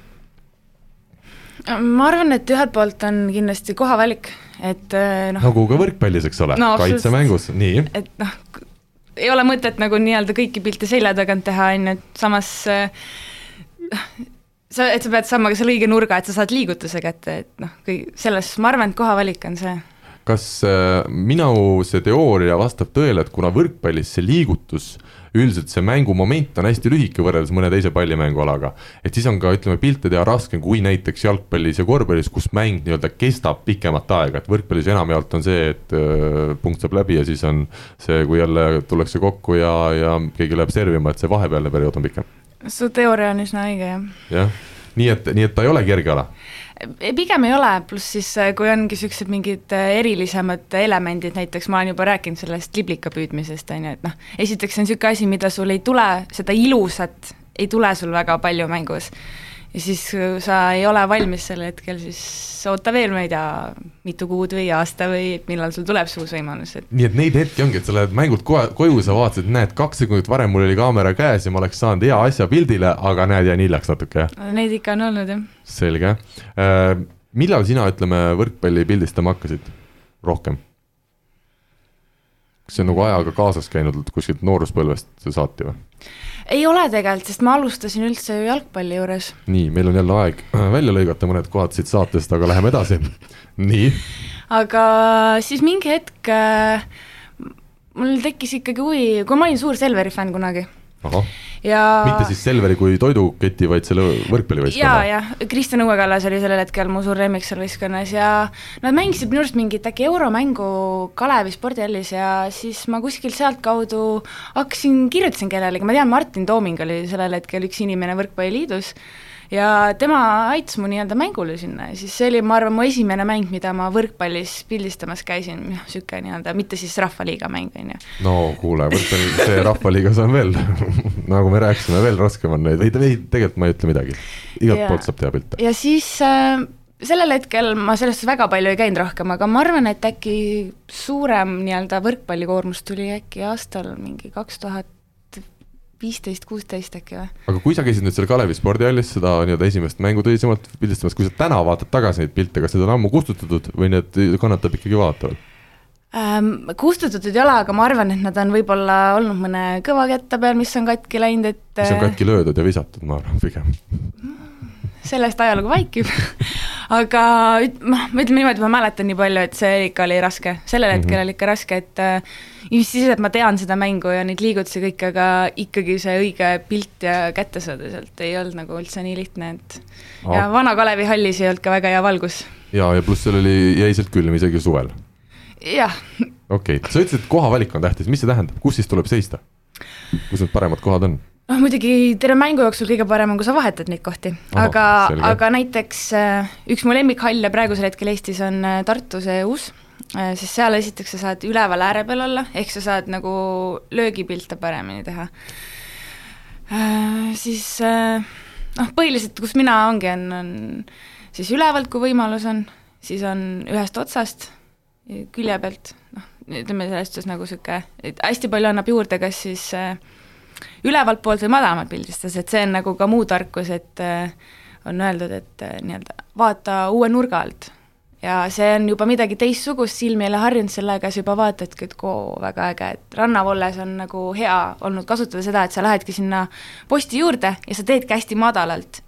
Ma arvan, et ühelt poolt on kindlasti kohavalik, et eh, noh, nagu ka võrkpallis, eks ole No, kaitsemängus, nii. et noh, ei ole mõtet nagu nii-öelda kõiki pilte selja tagant teha, on ju, et samas äh, sa, et sa pead saama ka selle õige nurga, et sa saad liigutuse kätte, et noh, kõik selles, ma arvan, et kohavalik on see. kas äh, minu see teooria vastab tõele, et kuna võrkpallis see liigutus üldiselt see mängumoment on hästi lühike võrreldes mõne teise pallimängualaga. et siis on ka ütleme pilte teha raskem kui näiteks jalgpallis ja korvpallis, kus mäng nii-öelda kestab pikemat aega, et võrkpallis enamjaolt on see, et öö, punkt saab läbi ja siis on see, kui jälle tullakse kokku ja, ja keegi läheb servima, et see vahepealne periood on pikem. su teooria on üsna õige, jah. jah, nii et, nii et ta ei ole kerge ala pigem ei ole, pluss siis äh, kui ongi niisugused mingid äh, erilisemad elemendid, näiteks ma olen juba rääkinud sellest liblika püüdmisest, on ju, et noh, esiteks see on niisugune asi, mida sul ei tule, seda ilusat ei tule sul väga palju mängus. Ja siis, kui sa ei ole valmis sel hetkel, siis oota veel, ma ei tea, mitu kuud või aasta või millal sul tuleb see uus võimalus, et nii et neid hetki ongi, et sa lähed mängult kohe koju, sa vaatasid, näed, kaks sekundit varem mul oli kaamera käes ja ma oleks saanud hea asja pildile, aga näed, jäin hiljaks natuke, jah. neid ikka on olnud, jah. selge äh,. millal sina, ütleme, võrkpalli pildistama hakkasid rohkem? kas see on nagu ajaga kaasas käinud kuskilt nooruspõlvest saati või? Ei ole tegelikult, sest ma alustasin üldse ju jalgpalli juures. nii, meil on jälle aeg äh, välja lõigata mõned kohad siit saatest, aga läheme edasi. [LAUGHS] nii. aga siis mingi hetk äh, mul tekkis ikkagi huvi, kui ma olin suur Selveri fänn kunagi ja mitte siis Selveri kui toiduketi, vaid selle võrkpallivõistkonna. ja, ja Kristjan Õuekallas oli sellel hetkel mu suur lemmik seal võistkonnas ja nad mängisid minu arust mingit äkki euromängu Kalevi spordihallis ja siis ma kuskilt sealtkaudu hakkasin, kirjutasin kellelegi, ma tean, Martin Tooming oli sellel hetkel üks inimene Võrkpalliliidus ja tema aitas mu nii-öelda mängule sinna ja siis see oli, ma arvan, mu esimene mäng, mida ma võrkpallis pildistamas käisin, noh, niisugune nii-öelda, mitte siis Rahvaliiga mäng, on ju. no kuule, võrkpall, see Rahvaliigas on veel [LAUGHS] nagu me rääkisime, veel raskem on neid, ei, ei tegelikult ma ei ütle midagi. igalt Ja- poolt saab teha pilte. ja siis äh, sellel hetkel ma sellest väga palju ei käinud rohkem, aga ma arvan, et äkki suurem nii-öelda võrkpallikoormus tuli äkki aastal mingi kaks tuhat viisteist, kuusteist äkki või? aga kui sa käisid nüüd seal Kalevi spordihallis seda nii-öelda esimest mängu tõsisemalt pildistamas, kui sa täna vaatad tagasi neid pilte, kas need on ammu kustutatud või need kannatab ikkagi vaadata veel? Ähm, kustutatud ei ole, aga ma arvan, et nad on võib-olla olnud mõne kõvakätte peal, mis on katki läinud, et mis on äh, katki löödud ja visatud, ma arvan pigem. Sellest ajalugu vaikib aga noh, ma ütleme niimoodi, ma mäletan nii palju, et see ikka oli raske, sellel hetkel Mhm. oli ikka raske, et äh, just siis, et ma tean seda mängu ja neid liigutusi kõike, aga ikkagi see õige pilt ja kätte saada sealt ei olnud nagu üldse nii lihtne, et ja Vana Kalevi hallis ei olnud ka väga hea valgus. ja, ja pluss seal oli, jäi sealt külm isegi suvel. jah, okei okay., sa ütlesid, et kohavalik on tähtis, mis see tähendab, kus siis tuleb seista? kus need paremad kohad on? Noh, muidugi terve mängu jooksul kõige parem on, kui sa vahetad neid kohti, aga, aga näiteks äh, üks mu lemmikhalle praegusel hetkel Eestis on äh, Tartu see uus, sest seal esiteks sa saad üleval ääre peal olla, ehk sa saad nagu löögipilte paremini teha. Siis noh, põhiliselt, kus mina ongi, on, on siis ülevalt, kui võimalus on, siis on ühest otsast, külje pealt, noh, ütleme selles suhtes nagu niisugune, et hästi palju annab juurde, kas siis äh, ülevalt poolt või madalamalt pildistas, et see on nagu ka muu tarkus, et äh, on öeldud, et äh, nii-öelda vaata uue nurga alt. ja see on juba midagi teistsugust, silm ei ole harjunud sellega, sa juba vaatadki, et koo, väga äge, et rannavolles on nagu hea olnud kasutada seda, et sa lähedki sinna posti juurde ja sa teedki hästi madalalt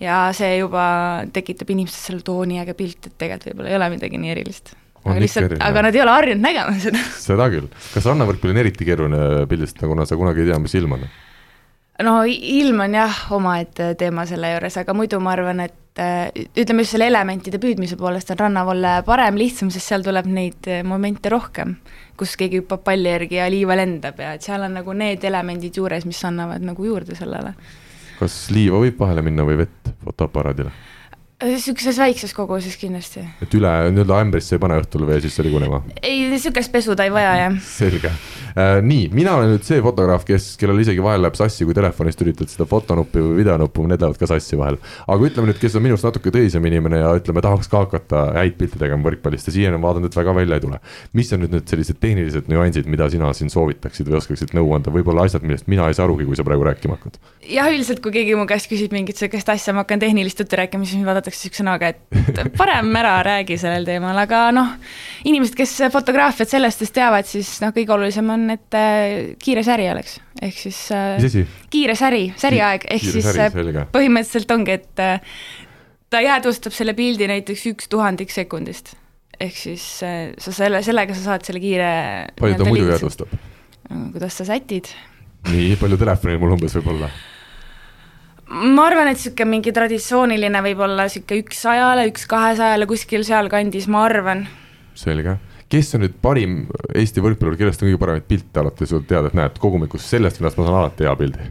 ja see juba tekitab inimestes selle tooni äge pilt, et tegelikult võib-olla ei ole midagi nii erilist aga lihtsalt, aga nad ei ole harjunud nägema seda. [LAUGHS] seda küll, kas rannavõrkpalli on eriti keeruline pildistada, kuna sa kunagi ei tea, mis ilm on? no ilm on jah, omaette teema selle juures, aga muidu ma arvan, et äh, ütleme just selle elementide püüdmise poolest on rannavolle parem, lihtsam, sest seal tuleb neid äh, momente rohkem, kus keegi hüppab palli järgi ja liiva lendab ja et seal on nagu need elemendid juures, mis annavad nagu juurde sellele. kas liiva võib vahele minna või vett fotoaparaadile? Niisuguses väikses koguses kindlasti. et üle nii-öelda ämbrisse ei pane õhtul vee sisse ligunema? ei, niisugust pesu ta ei vaja, jah. selge äh,. nii, mina olen nüüd see fotograaf, kes, kellel isegi vahel läheb sassi, kui telefonist üritad seda fotonuppi või videonuppu, need lähevad ka sassi vahel. aga ütleme nüüd, kes on minust natuke tõsisem inimene ja ütleme, tahaks ka hakata häid pilte tegema võrkpallist ja siiani on vaadanud, et väga välja ei tule. mis on nüüd need sellised tehnilised nüansid, mida sina siin soovitaksid või oskaksid nõu anda, võib-olla asjad, millest mina ei saa arugi, kui sa praegu rääkima hakkad? jah, üldiselt kui keegi mu käest küsib mingit sihukest asja, ma hakkan tehnilist juttu rääkima, siis mind vaadatakse sihukese näoga, et parem ära räägi sellel teemal, aga noh, inimesed, kes fotograafiat sellest teavad, siis noh, kõige olulisem on, et äh, kiire säri oleks, ehk siis äh, mis asi? kiire säri, säriaeg, ehk kiire siis säri, äh, põhimõtteliselt ongi, et ta jäädvustab selle pildi näiteks üks tuhandik sekundist. ehk siis sa selle, sellega sa saad selle kiire palju ta muidu jäädvustab? kuidas sa sätid? nii palju telefonil mul umbes võib olla ma arvan, et niisugune mingi traditsiooniline võib olla niisugune üks sajale, üks kahesajale, kuskil sealkandis, ma arvan. selge, kes on nüüd parim Eesti võrkpallur, kellest on kõige paremaid pilte alati sul teada, et näed, kogumikus sellest vennast ma saan alati hea pildi?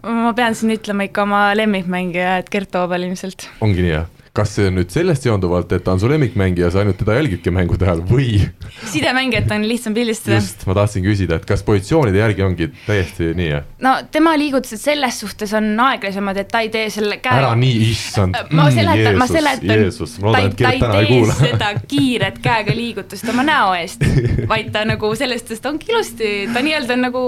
ma pean siin ütlema ikka oma lemmikmängija, et Gert Toobal ilmselt. ongi nii, jah? Kas see on nüüd sellest seonduvalt, et ta on su lemmikmängija, sa ainult teda jälgidki mängude ajal või? sidemängijat on lihtsam pildistada. just, ma tahtsin küsida, et kas positsioonide järgi ongi täiesti nii, jah? no tema liigutused selles suhtes on aeglasemad, et ta ei tee selle käe. ära nii, issand mm,. ma seletan, ma seletan. ta ei, ta ei tee seda kiiret käega liigutust oma näo eest, vaid ta nagu selles suhtes, ta ongi ilusti, ta nii-öelda on nagu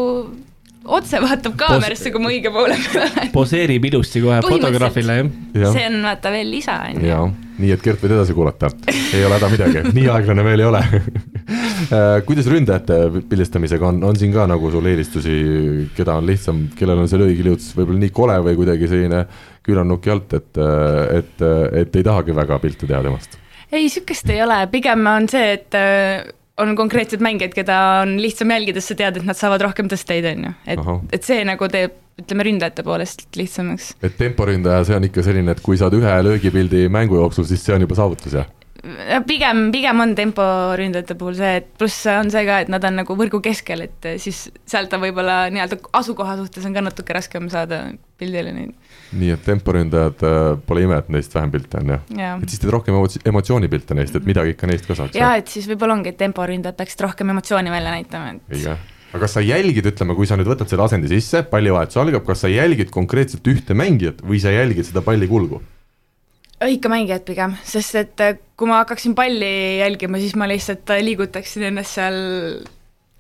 otse vaatab kaamerasse kui ma õige poole peal olen. poseerib ilusti kohe fotograafile, jah? Ja.. see on vaata veel lisa, on ju. nii et Gert võid edasi kuulata, ei ole häda midagi, [LAUGHS] nii aeglane veel ei ole. [LAUGHS] Äh, kuidas ründajate pildistamisega on, on siin ka nagu sul eelistusi, keda on lihtsam, kellel on see löögiliutus võib-olla nii kole või kuidagi selline küünarnuki alt, et, et, et ei tahagi väga pilte teha temast? ei, sihukest ei ole, pigem on see, et on konkreetsed mängijad, keda on lihtsam jälgida, sest sa tead, et nad saavad rohkem tõsteid, on ju, et, et see nagu teeb ütleme ründajate poolest lihtsamaks. et temporündaja, see on ikka selline, et kui saad ühe löögipildi mängu jooksul, siis see on juba saavutus, jah? Pigem, pigem on temporündajate puhul see, et pluss on see ka, et nad on nagu võrgu keskel, et siis sealt on võib-olla nii-öelda asukoha suhtes on ka natuke raskem saada pildile neid. nii et temporündajad äh,, pole ime, et neist vähem pilte on jah ja.? et siis teed rohkem emotsioonipilte neist, et midagi ikka neist ka saaks? jaa, et siis võib-olla ongi, et temporündajad peaksid rohkem emotsiooni välja näitama, et. õige aga kas sa jälgid, ütleme, kui sa nüüd võtad selle asendi sisse, pallivahetus algab, kas sa jälgid konkreetselt ühte mängijat või sa jälgid seda palli kulgu? Ikka mängijad pigem, sest et äh, kui ma hakkaksin palli jälgima, siis ma lihtsalt äh, liigutaksin ennast seal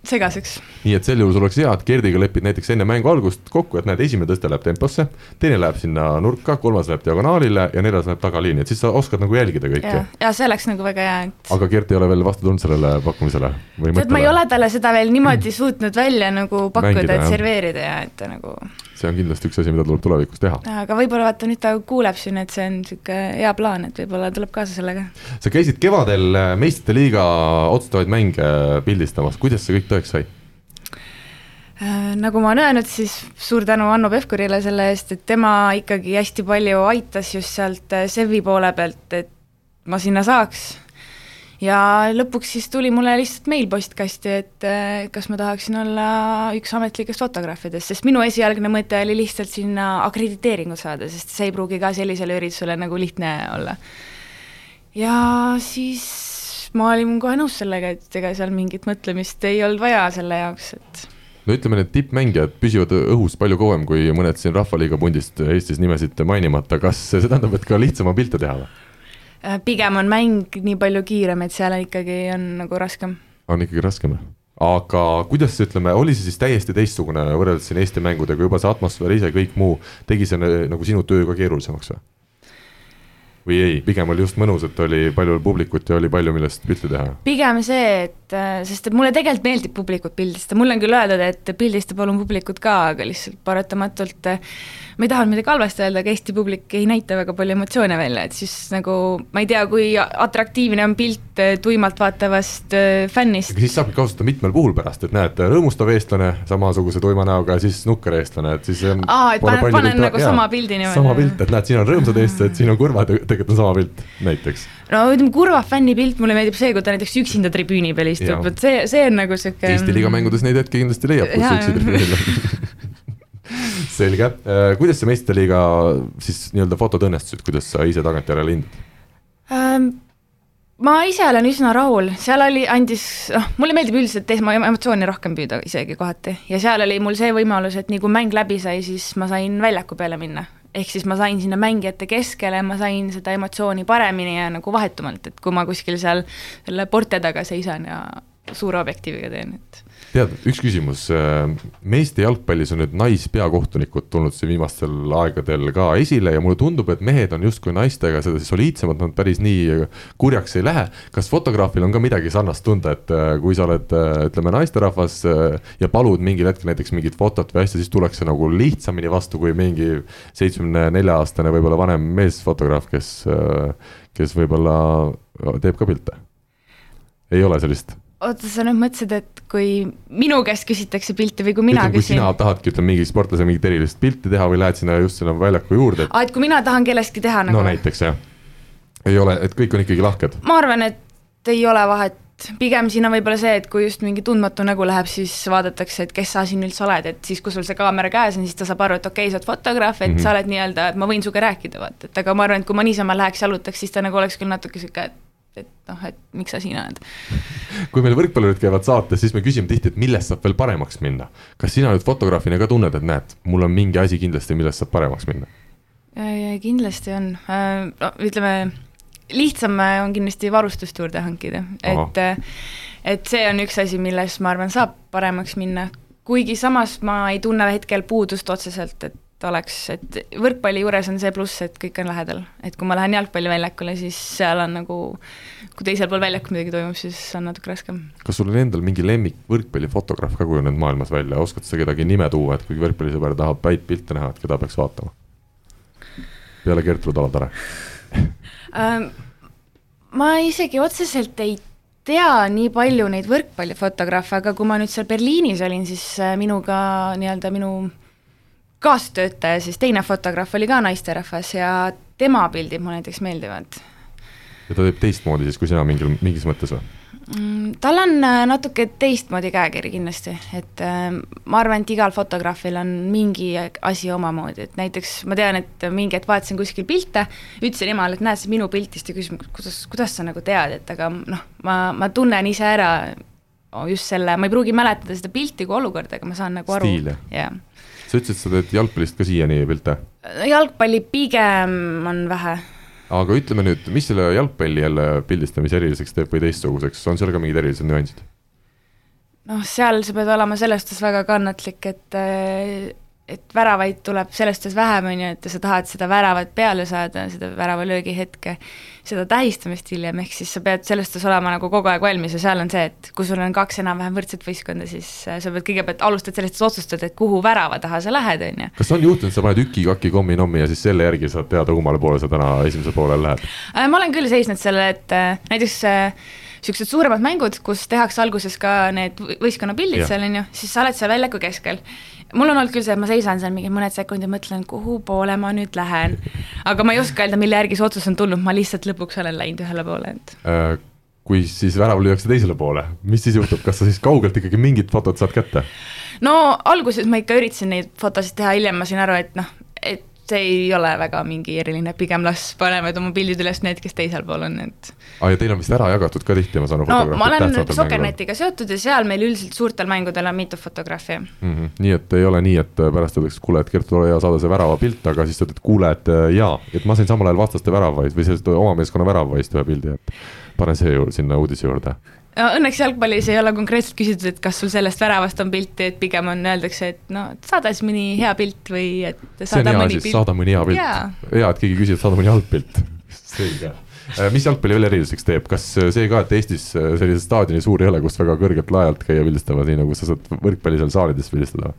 segaseks. nii et sel juhul sul oleks hea, et Gerdiga lepid näiteks enne mängu algust kokku, et näed, esimene tõste läheb temposse, teine läheb sinna nurka, kolmas läheb diagonaalile ja neljas läheb tagaliini, et siis sa oskad nagu jälgida kõike. ja see oleks nagu väga hea, et. aga Gert ei ole veel vastu tulnud sellele pakkumisele või mõttele? ma ei ole talle seda veel niimoodi suutnud välja nagu pakkuda, et serveerida ja et nagu see on kindlasti üks asi, mida tuleb tulevikus teha. aga võib-olla vaata nüüd ta kuuleb siin, et see on niisugune hea plaan, et võib-olla tuleb kaasa sellega. sa käisid kevadel äh, meistrite liiga otsustavaid mänge pildistamas, kuidas see kõik tõeks sai? Äh, nagu ma olen öelnud, siis suur tänu Hanno Pevkurile selle eest, et tema ikkagi hästi palju aitas just sealt äh, Sevi poole pealt, et ma sinna saaks. Ja lõpuks siis tuli mulle lihtsalt meil postkasti, et äh, kas ma tahaksin olla üks ametlikest fotograafidest, sest minu esialgne mõte oli lihtsalt sinna akrediteeringut saada, sest see ei pruugi ka sellisele üritusele nagu lihtne olla. ja siis ma olin kohe nõus sellega, et ega seal mingit mõtlemist ei olnud vaja selle jaoks, et no ütleme, need tippmängijad püsivad õhus palju kauem kui mõned siin Rahvaliiga pundist Eestis nimesid mainimata, kas see tähendab, et ka lihtsam on pilte teha või? Äh, pigem on mäng nii palju kiirem, et seal ikkagi on nagu raskem. on ikkagi raskem, aga kuidas ütleme, oli see siis täiesti teistsugune võrreldes siin Eesti mängudega, juba see atmosfäär ise, kõik muu, tegi see nagu sinu töö ka keerulisemaks või? Või ei, pigem oli just mõnus, et oli palju publikut ja oli palju, millest pilti teha? pigem see, et äh, sest et mulle tegelikult meeldib publikut pildistada, mulle on küll öeldud, et pildista palun publikut ka, aga lihtsalt paratamatult äh, ma ei taha midagi halvasti öelda, aga Eesti publik ei näita väga palju emotsioone välja, et siis nagu ma ei tea, kui atraktiivne on pilt äh, tuimalt vaatavast fännist. aga siis saabki kasutada mitmel puhul pärast, et näed, rõõmustav eestlane samasuguse tuima näoga, siis nukker eestlane, et siis aa, et panen, panen nagu jaa, sama pildi niimoodi. sama pilt, et näed, siin on rõõmsad eestlased, siin on kurvad tegelikult on sama pilt, näiteks. no ütleme, kurva fänni pilt mulle meeldib see, kui ta näiteks üksinda tribüüni peal istub, et see, see on nagu sihuke. Eesti liiga mängudes neid hetki kindlasti leiab, kus üksi tribüünil on. [LAUGHS] Selge, äh, kuidas see meistrite liiga siis nii-öelda fotod õnnestusid, kuidas sa ise tagantjärele hindad? Ähm,? ma ise olen üsna rahul, seal oli, andis, noh, mulle meeldib üldiselt esma emotsiooni rohkem püüda isegi kohati. Ja seal oli mul see võimalus, et nii kui mäng läbi sai, siis ma sain väljaku peale minna ehk siis ma sain sinna mängijate keskele, ma sain seda emotsiooni paremini ja nagu vahetumalt, et kui ma kuskil seal selle porte taga seisan ja suure objektiiviga teen, et tead, üks küsimus, meeste jalgpallis on nüüd naispeakohtunikud tulnud siin viimastel aegadel ka esile ja mulle tundub, et mehed on justkui naistega sedasi soliidsemad, nad päris nii kurjaks ei lähe. kas fotograafil on ka midagi sarnast tunda, et äh, kui sa oled, äh, ütleme, naisterahvas äh, ja palud mingil hetkel näiteks mingit fotot või asja, siis tullakse nagu lihtsamini vastu kui mingi seitsmekümne nelja aastane võib-olla vanem meesfotograaf, kes, kes võib-olla teeb ka pilte? ei ole sellist oota, sa nüüd mõtlesid, et kui minu käest küsitakse pilti või kui mina ütleme, küsin? kui sina tahadki, ütleme, mingi sportlase mingit erilist pilti teha või lähed sinna just sinna väljaku juurde et.... aa, et kui mina tahan kellestki teha nagu? no näiteks jah. ei ole, et kõik on ikkagi lahked? ma arvan, et ei ole vahet, pigem siin on võib-olla see, et kui just mingi tundmatu nägu läheb, siis vaadatakse, et kes sa siin üldse oled, et siis, kui sul see kaamera käes on, siis ta saab aru, et okei okay,, sa oled fotograaf, et mm -hmm. sa oled nii-öelda, et ma võin sinuga rääkida, vaata, et aga ma arvan, et kui ma niisama läheks jalutaks, siis ta nagu oleks küll natuke sihuke, et et noh, et miks sa siin oled. kui meil võrkpallurid käivad saates, siis me küsime tihti, et millest saab veel paremaks minna. kas sina nüüd fotograafina ka tunned, et näed, mul on mingi asi kindlasti, millest saab paremaks minna? kindlasti on, äh, no ütleme, lihtsam on kindlasti varustust juurde hankida, et et see on üks asi, milles ma arvan, saab paremaks minna, kuigi samas ma ei tunne hetkel puudust otseselt, et et oleks, et võrkpalli juures on see pluss, et kõik on lähedal, et kui ma lähen jalgpalliväljakule, siis seal on nagu, kui teisel pool väljakul midagi toimub, siis on natuke raskem. kas sul on endal mingi lemmik võrkpallifotograaf ka kujunenud maailmas välja, oskad sa kedagi nime tuua, et kui võrkpallisõber tahab häid pilte näha, et keda peaks vaatama? peale Gertrud Alatare ma isegi otseselt ei tea nii palju neid võrkpallifotograafe, aga kui ma nüüd seal Berliinis olin, siis äh, minuga nii-öelda minu kaastöötaja, siis teine fotograaf oli ka naisterahvas ja tema pildid mulle näiteks meeldivad. ja ta teeb teistmoodi siis kui sina mingil, mingis mõttes või? Mm, tal on äh, natuke teistmoodi käekiri kindlasti, et äh, ma arvan, et igal fotograafil on mingi asi omamoodi, et näiteks ma tean, et mingi hetk vaatasin kuskil pilte, ütlesin emale, et näed, see minu pilt, siis ta küsis, kuidas, kuidas sa nagu tead, et aga noh, ma, ma tunnen ise ära just selle, ma ei pruugi mäletada seda pilti kui olukorda, aga ma saan nagu aru. stiil, jah? Sa ütlesid, sa teed jalgpallist ka siiani pilte? jalgpalli pigem on vähe. aga ütleme nüüd, mis selle jalgpalli jälle pildistamise eriliseks teeb või teistsuguseks, on seal ka mingid erilised nüansid? noh, seal sa pead olema selles suhtes väga kannatlik, et et väravaid tuleb selles suhtes vähem, on ju, et sa tahad seda väravat peale saada, seda väravalöögi hetke, seda tähistamist hiljem, ehk siis sa pead selles suhtes olema nagu kogu aeg valmis ja seal on see, et kui sul on kaks enam-vähem võrdset võistkonda, siis äh, sa pead kõigepealt, alustad sellest, et otsustad, et kuhu värava taha sa lähed, on ju. kas on juhtunud, sa paned üki-kaki kommi-nommi ja siis selle järgi saad teada, kummale poole sa täna esimesel poolel lähed? Äh, ma olen küll seisnud selle, et äh, näiteks niisugused suuremad mängud, kus tehakse alguses ka need võistkonnapildid seal, on ju, siis sa oled seal väljaku keskel mul on olnud küll see, et ma seisan seal mingi mõned sekundid, mõtlen, kuhu poole ma nüüd lähen. aga ma ei oska öelda, mille järgi see otsus on tulnud, ma lihtsalt lõpuks olen läinud ühele poole, et äh,. kui siis värav lüüakse teisele poole, mis siis juhtub, kas sa siis kaugelt ikkagi mingit fotot saad kätte? no alguses ma ikka üritasin neid fotosid teha, hiljem ma sain aru, et noh, et see ei ole väga mingi eriline, pigem las panevad oma pildid üles need, kes teisel pool on, et aa ja teil on vist ära jagatud ka tihti, ma saan aru. no ma olen Soccernetiga seotud ja seal meil üldiselt suurtel mängudel on mitu fotograafi mm. -hmm. nii et ei ole nii, et pärast öeldakse, kuule, et Gert, ole hea, saada see väravapilt, aga siis sa ütled, kuule, et jaa, et ma sain samal ajal vastaste väravaid või sellest oma meeskonna väravaist ühe pildi, et pane see juurde sinna uudise juurde Õnneks jalgpallis ei ole konkreetselt küsitud, et kas sul sellest väravast on pilti, et pigem on, öeldakse, et no saada siis mõni hea pilt või et saada mõni pilt. saada mõni hea pilt, hea, et keegi küsib, saada mõni halb pilt, selge äh, mis jalgpalli veel eriliseks teeb, kas see ka, et Eestis äh, selliseid staadioni suuri ei ole, kus väga kõrgelt lae-alt käia pildistamas, nii nagu sa saad võrkpalli seal saalides pildistada?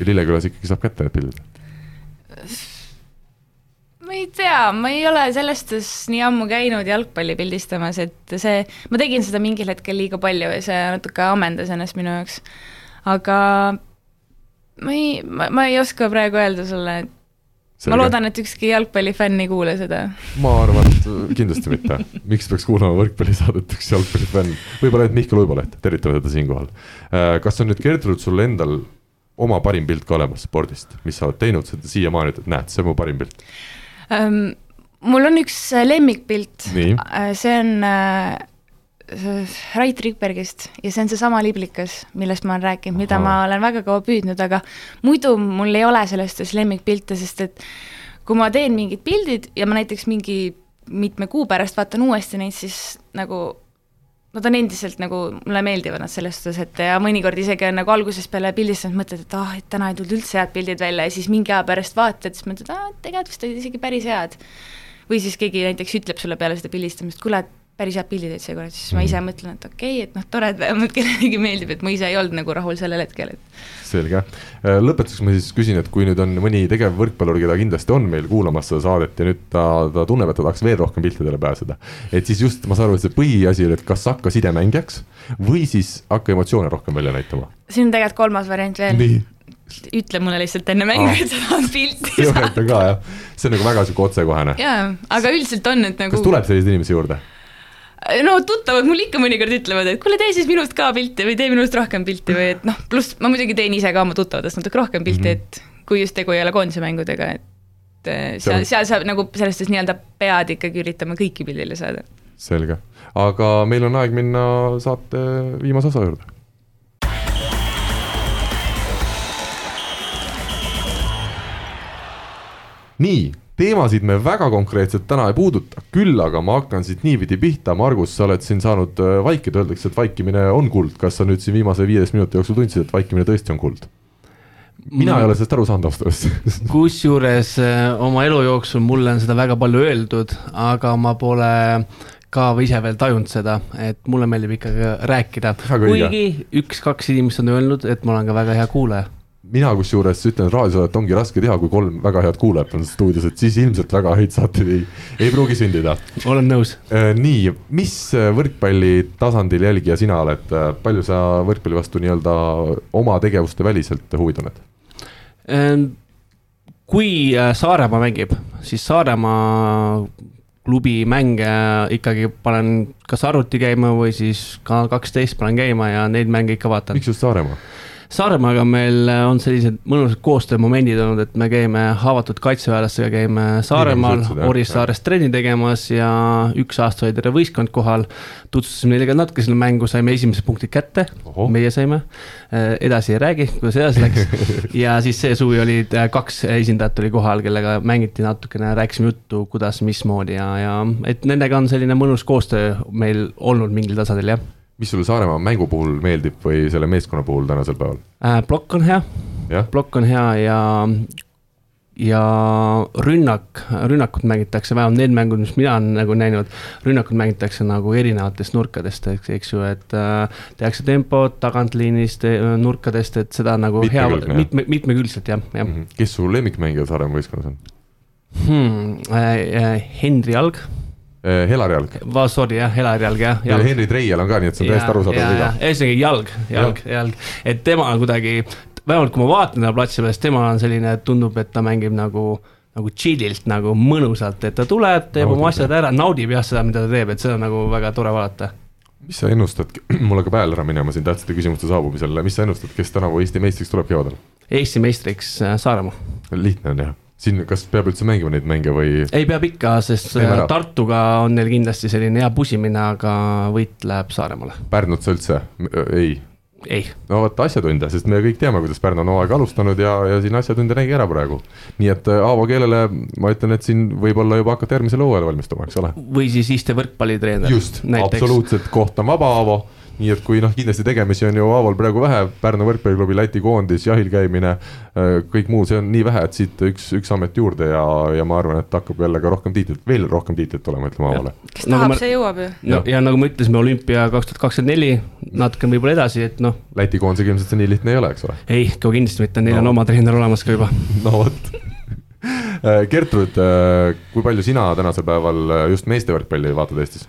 ja Lillekülas ikkagi saab kätte need pildid? Ei tea, ma ei ole selles suhtes nii ammu käinud jalgpalli pildistamas, et see, ma tegin seda mingil hetkel liiga palju ja see natuke ammendas ennast minu jaoks. aga ma ei, ma ei oska praegu öelda sulle, et Selge. ma loodan, et ükski jalgpallifänn ei kuule seda. ma arvan, et kindlasti mitte. miks peaks kuulama võrkpallisaadet üks jalgpallifänn, võib-olla ainult Mihkel Uiboleht, tervitame teda siinkohal. Äh, kas on nüüd Gertrud sul endal oma parim pilt ka olemas spordist, mis sa oled teinud, seda siiamaani ütled, näed, see on mu parim pilt? Mul on üks äh, lemmikpilt, äh, see on äh, Rait Rikbergist ja see on seesama liblikas, millest ma olen rääkinud, mida ma olen väga kaua püüdnud, aga muidu mul ei ole sellest lemmikpilte, sest et kui ma teen mingid pildid ja ma näiteks mingi mitme kuu pärast vaatan uuesti neid, siis nagu nad on endiselt nagu, mulle meeldivad nad selles suhtes, et ja mõnikord isegi on nagu algusest peale pildistanud, mõtled, et ah, et täna ei tulnud üldse head pildid välja ja siis mingi aja pärast vaatad, siis mõtled, aa, tegelikult vist olid isegi päris head. või siis keegi näiteks ütleb sulle peale seda pildistamist, kuule, et päris head pildid olid seekord, siis ma ise mhm. mõtlen, et okei okay,, et noh, tore, et vähemalt kellelegi meeldib, et ma ise ei olnud nagu rahul sellel hetkel, et. selge, äh, lõpetuseks ma siis küsin, et kui nüüd on mõni tegev võrkpallur, keda kindlasti on meil kuulamas seda saadet ja nüüd ta, ta tunneb, et ta tahaks veel rohkem piltidele pääseda. et siis just, ma saan aru, et see põhiasi oli, et kas hakka sidemängijaks või siis hakka emotsioone rohkem välja näitama. siin on tegelikult kolmas variant veel ütle mulle lihtsalt enne mängu, et sa tahad pilti saada. see on nagu väga sihuke otsekohene. jaa, aga üldiselt on, et nagu. kas tuleb selliseid inimesi juurde? No tuttavad mul ikka mõnikord ütlevad, et kuule, tee siis minust ka pilti või tee minust rohkem pilti või et noh, pluss ma muidugi teen ise ka oma tuttavadest natuke rohkem pilti mm, -hmm. et kui just tegu ei ole koondise mängudega, et eh, seal, seal saab nagu selles suhtes nii-öelda pead ikkagi üritama kõiki pildile saada. selge, aga meil on aeg minna saate viimase osa juurde. nii teemasid me väga konkreetselt täna ei puuduta, küll aga ma hakkan siit niipidi pihta, Margus, sa oled siin saanud äh, vaikida, öeldakse, et vaikimine on kuld, kas sa nüüd siin viimase viieteist minuti jooksul tundsid, et vaikimine tõesti on kuld? mina ma... ei ole sellest aru saanud ausalt öeldes. [LAUGHS] Kusjuures äh, oma elu jooksul mulle on seda väga palju öeldud, aga ma pole ka ise veel tajunud seda, et mulle meeldib ikkagi rääkida, kuigi üks-kaks inimest on öelnud, et ma olen ka väga hea kuulaja mina kusjuures ütlen, et raadiosaadet ongi raske teha, kui kolm väga head kuulajat on stuudios, et siis ilmselt väga häid saateid ei, ei pruugi sündida. olen nõus. Äh, nii, mis äh, võrkpalli tasandil jälgija sina oled, äh, palju sa võrkpalli vastu nii-öelda oma tegevuste väliselt huvi tunned? Ähm, kui Saaremaa mängib, siis Saaremaa klubi mänge ikkagi panen kas arvuti käima või siis ka kaksteist panen käima ja neid mänge ikka vaatan. miks just Saaremaa? Saaremaaga meil on sellised mõnusad koostöömomendid olnud, et me käime haavatud kaitseväelastega, käime Saaremaal Orissaares trenni tegemas ja üks aasta oli terve võistkond kohal. tutvustasime neile ka natuke selle mängu, saime esimesed punktid kätte, meie saime. Äh, edasi ei räägi, kuidas edasi läks [LAUGHS] ja siis see suvi olid äh, kaks esindajat oli kohal, kellega mängiti natukene, rääkisime juttu, kuidas, mismoodi ja, ja et nendega on selline mõnus koostöö meil olnud mingil tasandil, jah mis sulle Saaremaa mängu puhul meeldib või selle meeskonna puhul tänasel päeval äh,? plokk on hea, plokk on hea ja, ja rünnak, rünnakut mängitakse, vähemalt need mängud, mis mina olen nagu näinud, rünnakut mängitakse nagu erinevatest nurkadest, eks, ju, et äh, tehakse tempot tagantliinist äh,, nurkadest, et seda nagu mitmekülgne. hea, mitme, mitmekülgselt jah, jah mm. -hmm. kes su lemmikmängija Saaremaa võistkonnas on hmm,? Äh, äh, Henri Alg Eh, Helar Jalg. sorry jah, Helar Jalg jah. ja Henri Treial on ka, nii et see on täiesti arusaadav viga. ühesõnaga jalg, jalg, jalg, et tema kuidagi, vähemalt kui ma vaatan teda platsi peal, siis tema on selline, tundub, et ta mängib nagu nagu chill'ilt nagu mõnusalt, et ta tuleb, teeb Naudib, oma asjad ära, naudib jah seda, mida ta teeb, et seda on nagu väga tore vaadata. mis sa ennustad, [CLEARS THROAT] mul hakkab hääl ära minema siin tähtsate küsimuste saabumisel, mis sa ennustad, kes tänavu Eesti meistriks tuleb kevadel? Eesti meistriks äh, Saaremaa. lihtne on jah, siin, kas peab üldse mängima neid mänge või? ei, peab ikka, sest ära. Tartuga on neil kindlasti selline hea pusimine, aga võit läheb Saaremaale. Pärnut sa üldse? ei ei. no vot asjatundja, sest me kõik teame, kuidas Pärnu on hooaega alustanud ja, ja siin asjatundja nägi ära praegu. nii et äh, Aavo keelele ma ütlen, et siin võib-olla juba hakata järgmisele hooajale valmistuma, eks ole. või siis Iste võrkpallitreener. just, absoluutselt, koht on vaba, Aavo nii et kui noh, kindlasti tegemisi on ju Aavol praegu vähe, Pärnu võrkpalliklubi Läti koondis, jahil käimine, kõik muu, see on nii vähe, et siit üks, üks amet juurde ja, ja ma arvan, et hakkab jälle ka rohkem tiitlit, veel rohkem tiitlit tulema, ütleme Aavole. kes tahab nagu, see jõuab ju. no ja nagu me ütlesime, olümpia kaks tuhat kakskümmend neli, natuke võib-olla edasi, et noh. Läti koondisega ilmselt see nii lihtne ei ole, eks ole? ei, kohe kindlasti mitte, neil no. on oma treener olemas ka juba. [LAUGHS] no vot [LAUGHS] Gertrud, kui palju sina tänasel päeval just meeste võrkpalli vaatad Eestis?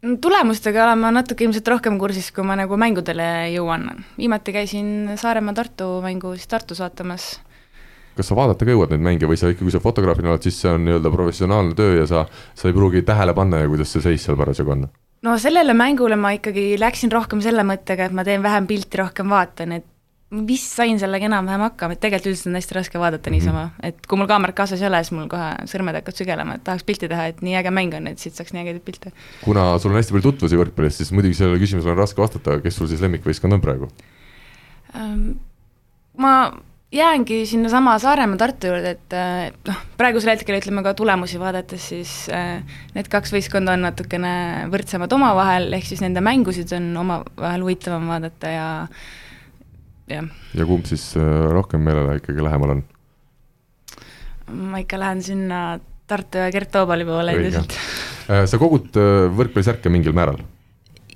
Tulemustega olen ma natuke ilmselt rohkem kursis, kui ma nagu mängudele jõuan. viimati käisin Saaremaa-Tartu mängu siis Tartus vaatamas. kas sa vaadata ka jõuad neid mänge või sa ikka, kui sa fotograafina oled, siis see on nii-öelda professionaalne töö ja sa, sa ei pruugi tähele panna, kuidas see seis seal parasjagu on? no sellele mängule ma ikkagi läksin rohkem selle mõttega, et ma teen vähem pilti, rohkem vaatan, et vist sain sellega enam-vähem hakkama, et tegelikult üldiselt on hästi raske vaadata niisama mm, -hmm. et kui mul kaamerat kaasas ei ole, siis mul kohe sõrmed hakkavad sügelema, et tahaks pilti teha, et nii äge mäng on, et siit saaks nii ägedaid pilte. kuna sul on hästi palju tutvusi võrkpallis, siis muidugi sellele küsimusele on raske vastata, kes sul siis lemmikvõistkond on praegu ähm,? ma jäängi sinnasama Saaremaa-Tartu juurde, et äh, noh, praegusel hetkel ütleme ka tulemusi vaadates, siis äh, need kaks võistkonda on natukene võrdsemad omavahel, ehk siis nende mängusid on omavahel huvitavam vaadata ja jah. ja kumb siis äh, rohkem meelele ikkagi lähemal on? ma ikka lähen sinna Tartu ja Gert Toobali poole endiselt. Äh, sa kogud äh, võrkpallisärke mingil määral?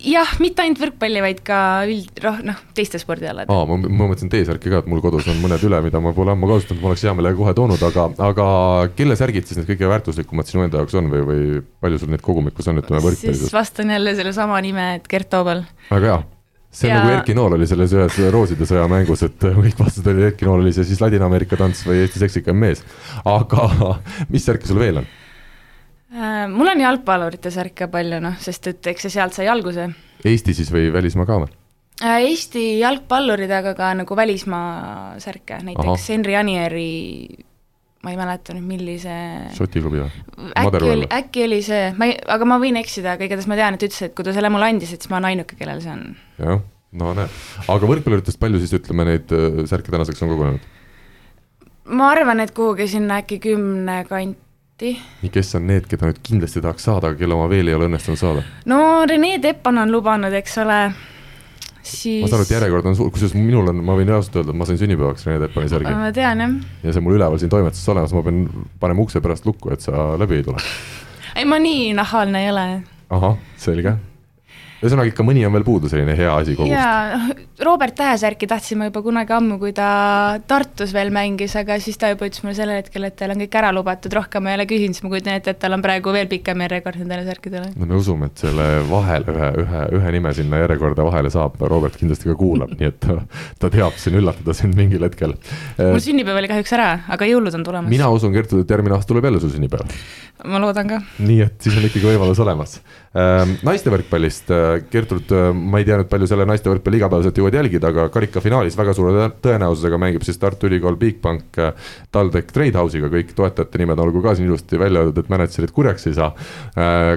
jah, mitte ainult võrkpalli, vaid ka üld, noh, teiste spordialade. aa, ma, ma mõtlesin T-särki ka, et mul kodus on mõned üle, mida ma pole ammu kasutanud, ma oleks hea meelega kohe toonud, aga, aga kelle särgid siis need kõige väärtuslikumad sinu enda jaoks on või, või palju sul neid kogumikus on, ütleme võrkpallis? siis vastan jälle sellesama nime, et Gert Toobal. väga hea see on ja... nagu Erki Nool oli selles ühes Rooside sõja mängus, et kõik vastused olid Erki Nool oli see siis Ladina-Ameerika tants või Eesti seksikam mees. aga [LAUGHS] mis särke sul veel on? Äh, mul on jalgpallurite särke palju, noh, sest et eks see sealt sai alguse. Eesti siis või välismaa ka või? Äh, Eesti jalgpallurid, aga ka nagu välismaa särke, näiteks Aha. Henri Anieri ma ei mäleta nüüd, millise Šoti klubi või? äkki oli, äkki oli see, ma ei, aga ma võin eksida, aga igatahes ma tean, et ütles, et kui ta selle mulle andis, et siis ma olen ainuke, kellel see on. jah, no näed, aga võrkpalluritest palju siis ütleme neid äh, särke tänaseks on kogunenud? ma arvan, et kuhugi sinna äkki kümne kanti. nii, kes on need, keda nüüd kindlasti tahaks saada, aga kelle oma veel ei ole õnnestunud saada? no Rene Teppan on lubanud, eks ole siis. ma saan aru, et järjekord on suur, kusjuures minul on, ma võin reaalselt öelda, et ma sain sünnipäevaks Rene Teppani särgi. ma tean jah. ja see on mul üleval siin toimetuses olemas, ma pean panema ukse pärast lukku, et sa läbi ei tule. ei, ma nii nahaalne ei ole. ahah, selge ühesõnaga ikka mõni on veel puudu, selline hea asi kogust. jaa, Robert Tähesärki tahtsime juba kunagi ammu, kui ta Tartus veel mängis, aga siis ta juba ütles mulle sellel hetkel, et tal on kõik ära lubatud, rohkem ma ei ole küsinud, siis ma kujutan ette, et tal on praegu veel pikem järjekord nendele särkidele. no me usume, et selle vahele, ühe, ühe, ühe nime sinna järjekorda vahele saab, Robert kindlasti ka kuulab, nii et ta, ta teab siin üllatada sind mingil hetkel. mul sünnipäev oli kahjuks ära, aga jõulud on tulemas. mina usun, Gertrud, et järgmine aasta tuleb jälle su sünnipäev. Ma loodan ka. nii et siis on ikkagi võimalus olemas. naiste võrkpallist, Gertrud, ma ei tea nüüd, palju selle naiste võrkpalli igapäevaselt jõuad jälgida, aga karikafinaalis väga suure tõenäosusega mängib siis Tartu Ülikool Bigbank TalTech Tradehouse'iga, kõik toetajate nimed olgu ka siin ilusti välja öeldud, et mänedžerid kurjaks ei saa.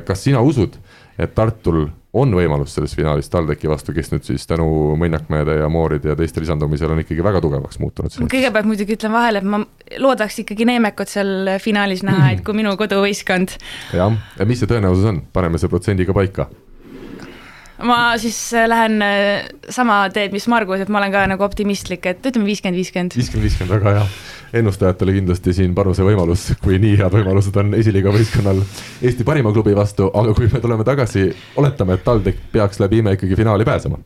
kas sina usud, et Tartul on võimalus selles finaalis TalTechi vastu, kes nüüd siis tänu Mõnnakmäede ja Mooride ja teiste lisandumisel on ikkagi väga tugevaks muutunud. kõigepealt muidugi ütlen vahele, et ma loodaks ikkagi Neemekut seal finaalis näha, et kui minu koduvõistkond. jah, ja mis see tõenäosus on, paneme see protsendiga paika ma siis äh, lähen äh, sama teed, mis Margus, et ma olen ka nagu optimistlik, et ütleme viiskümmend, viiskümmend. viiskümmend, viiskümmend, väga hea. ennustajatele kindlasti siin panuse võimalus, kui nii head võimalused on esiliiga võistkonnal Eesti parima klubi vastu, aga kui me tuleme tagasi, oletame, et TalTech peaks läbi ime ikkagi finaali pääsema.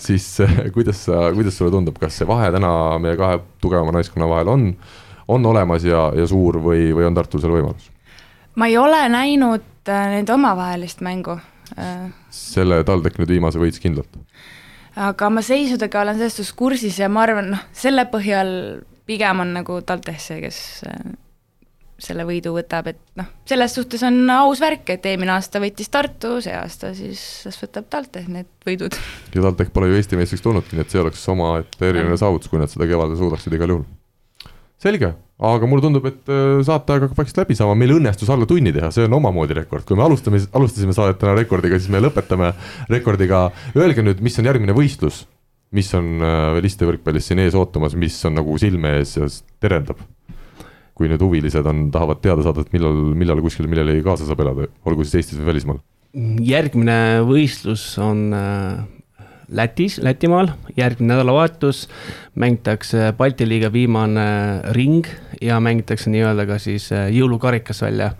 siis äh, kuidas sa, kuidas sulle tundub, kas see vahe täna meie kahe tugevama naiskonna vahel on, on olemas ja, ja suur või, või on Tartul seal võimalus? ma ei ole näinud nende omavahelist mängu selle TalTech nüüd viimase võits kindlalt. aga ma seisudega olen selles suhtes kursis ja ma arvan, noh, selle põhjal pigem on nagu TalTech see, kes selle võidu võtab, et noh, selles suhtes on aus värk, et eelmine aasta võitis Tartu, see aasta siis las võtab TalTech need võidud. ja TalTech pole ju Eesti meistriks tulnudki, nii et see oleks omaette eriline saavutus, kui nad seda kevadel suudaksid igal juhul. Selge, aga mulle tundub, et äh, saateaeg hakkab vaikselt läbi saama, meil õnnestus alla tunni teha, see on omamoodi rekord, kui me alustame, alustasime saadet täna rekordiga, siis me lõpetame rekordiga. Öelge nüüd, mis on järgmine võistlus, mis on veel äh, istevõrkpallis siin ees ootamas, mis on nagu silme ees ja terendab. Kui nüüd huvilised on, tahavad teada saada, et millal, millal kuskil millegi kaasa saab elada, olgu siis Eestis või välismaal? järgmine võistlus on äh, Lätis, Lätimaal, järgmine nädalavahetus mängitakse Balti liiga viimane ring ja mängitakse nii-öelda ka siis äh, jõulukarikas välja.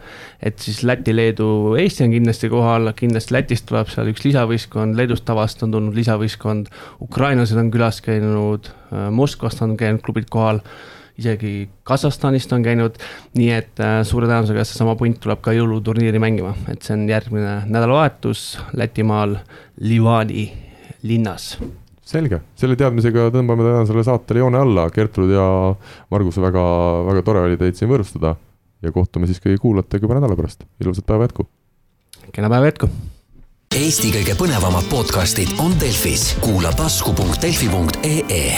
et siis Läti, Leedu, Eesti on kindlasti kohal, kindlasti Lätist tuleb seal üks lisavõistkond, Leedust tavaliselt on tulnud lisavõistkond, ukrainlased on külas käinud, äh, Moskvast on käinud klubid kohal. Isegi Kasahstanist on käinud, nii et äh, suure tõenäosusega seesama punt tuleb ka jõuluturniiri mängima, et see on järgmine nädalavahetus Lätimaal Livani linnas. Selge, selle teadmisega tõmbame tänasele saatele joone alla, Gertrud ja Margus, väga, väga tore oli teid siin võõrustada. Ja kohtume siis kõigi kuulajatega juba nädala pärast, ilusat päeva jätku! kena päeva jätku! Eesti kõige põnevamad podcastid on Delfis, kuula tasku.delfi.ee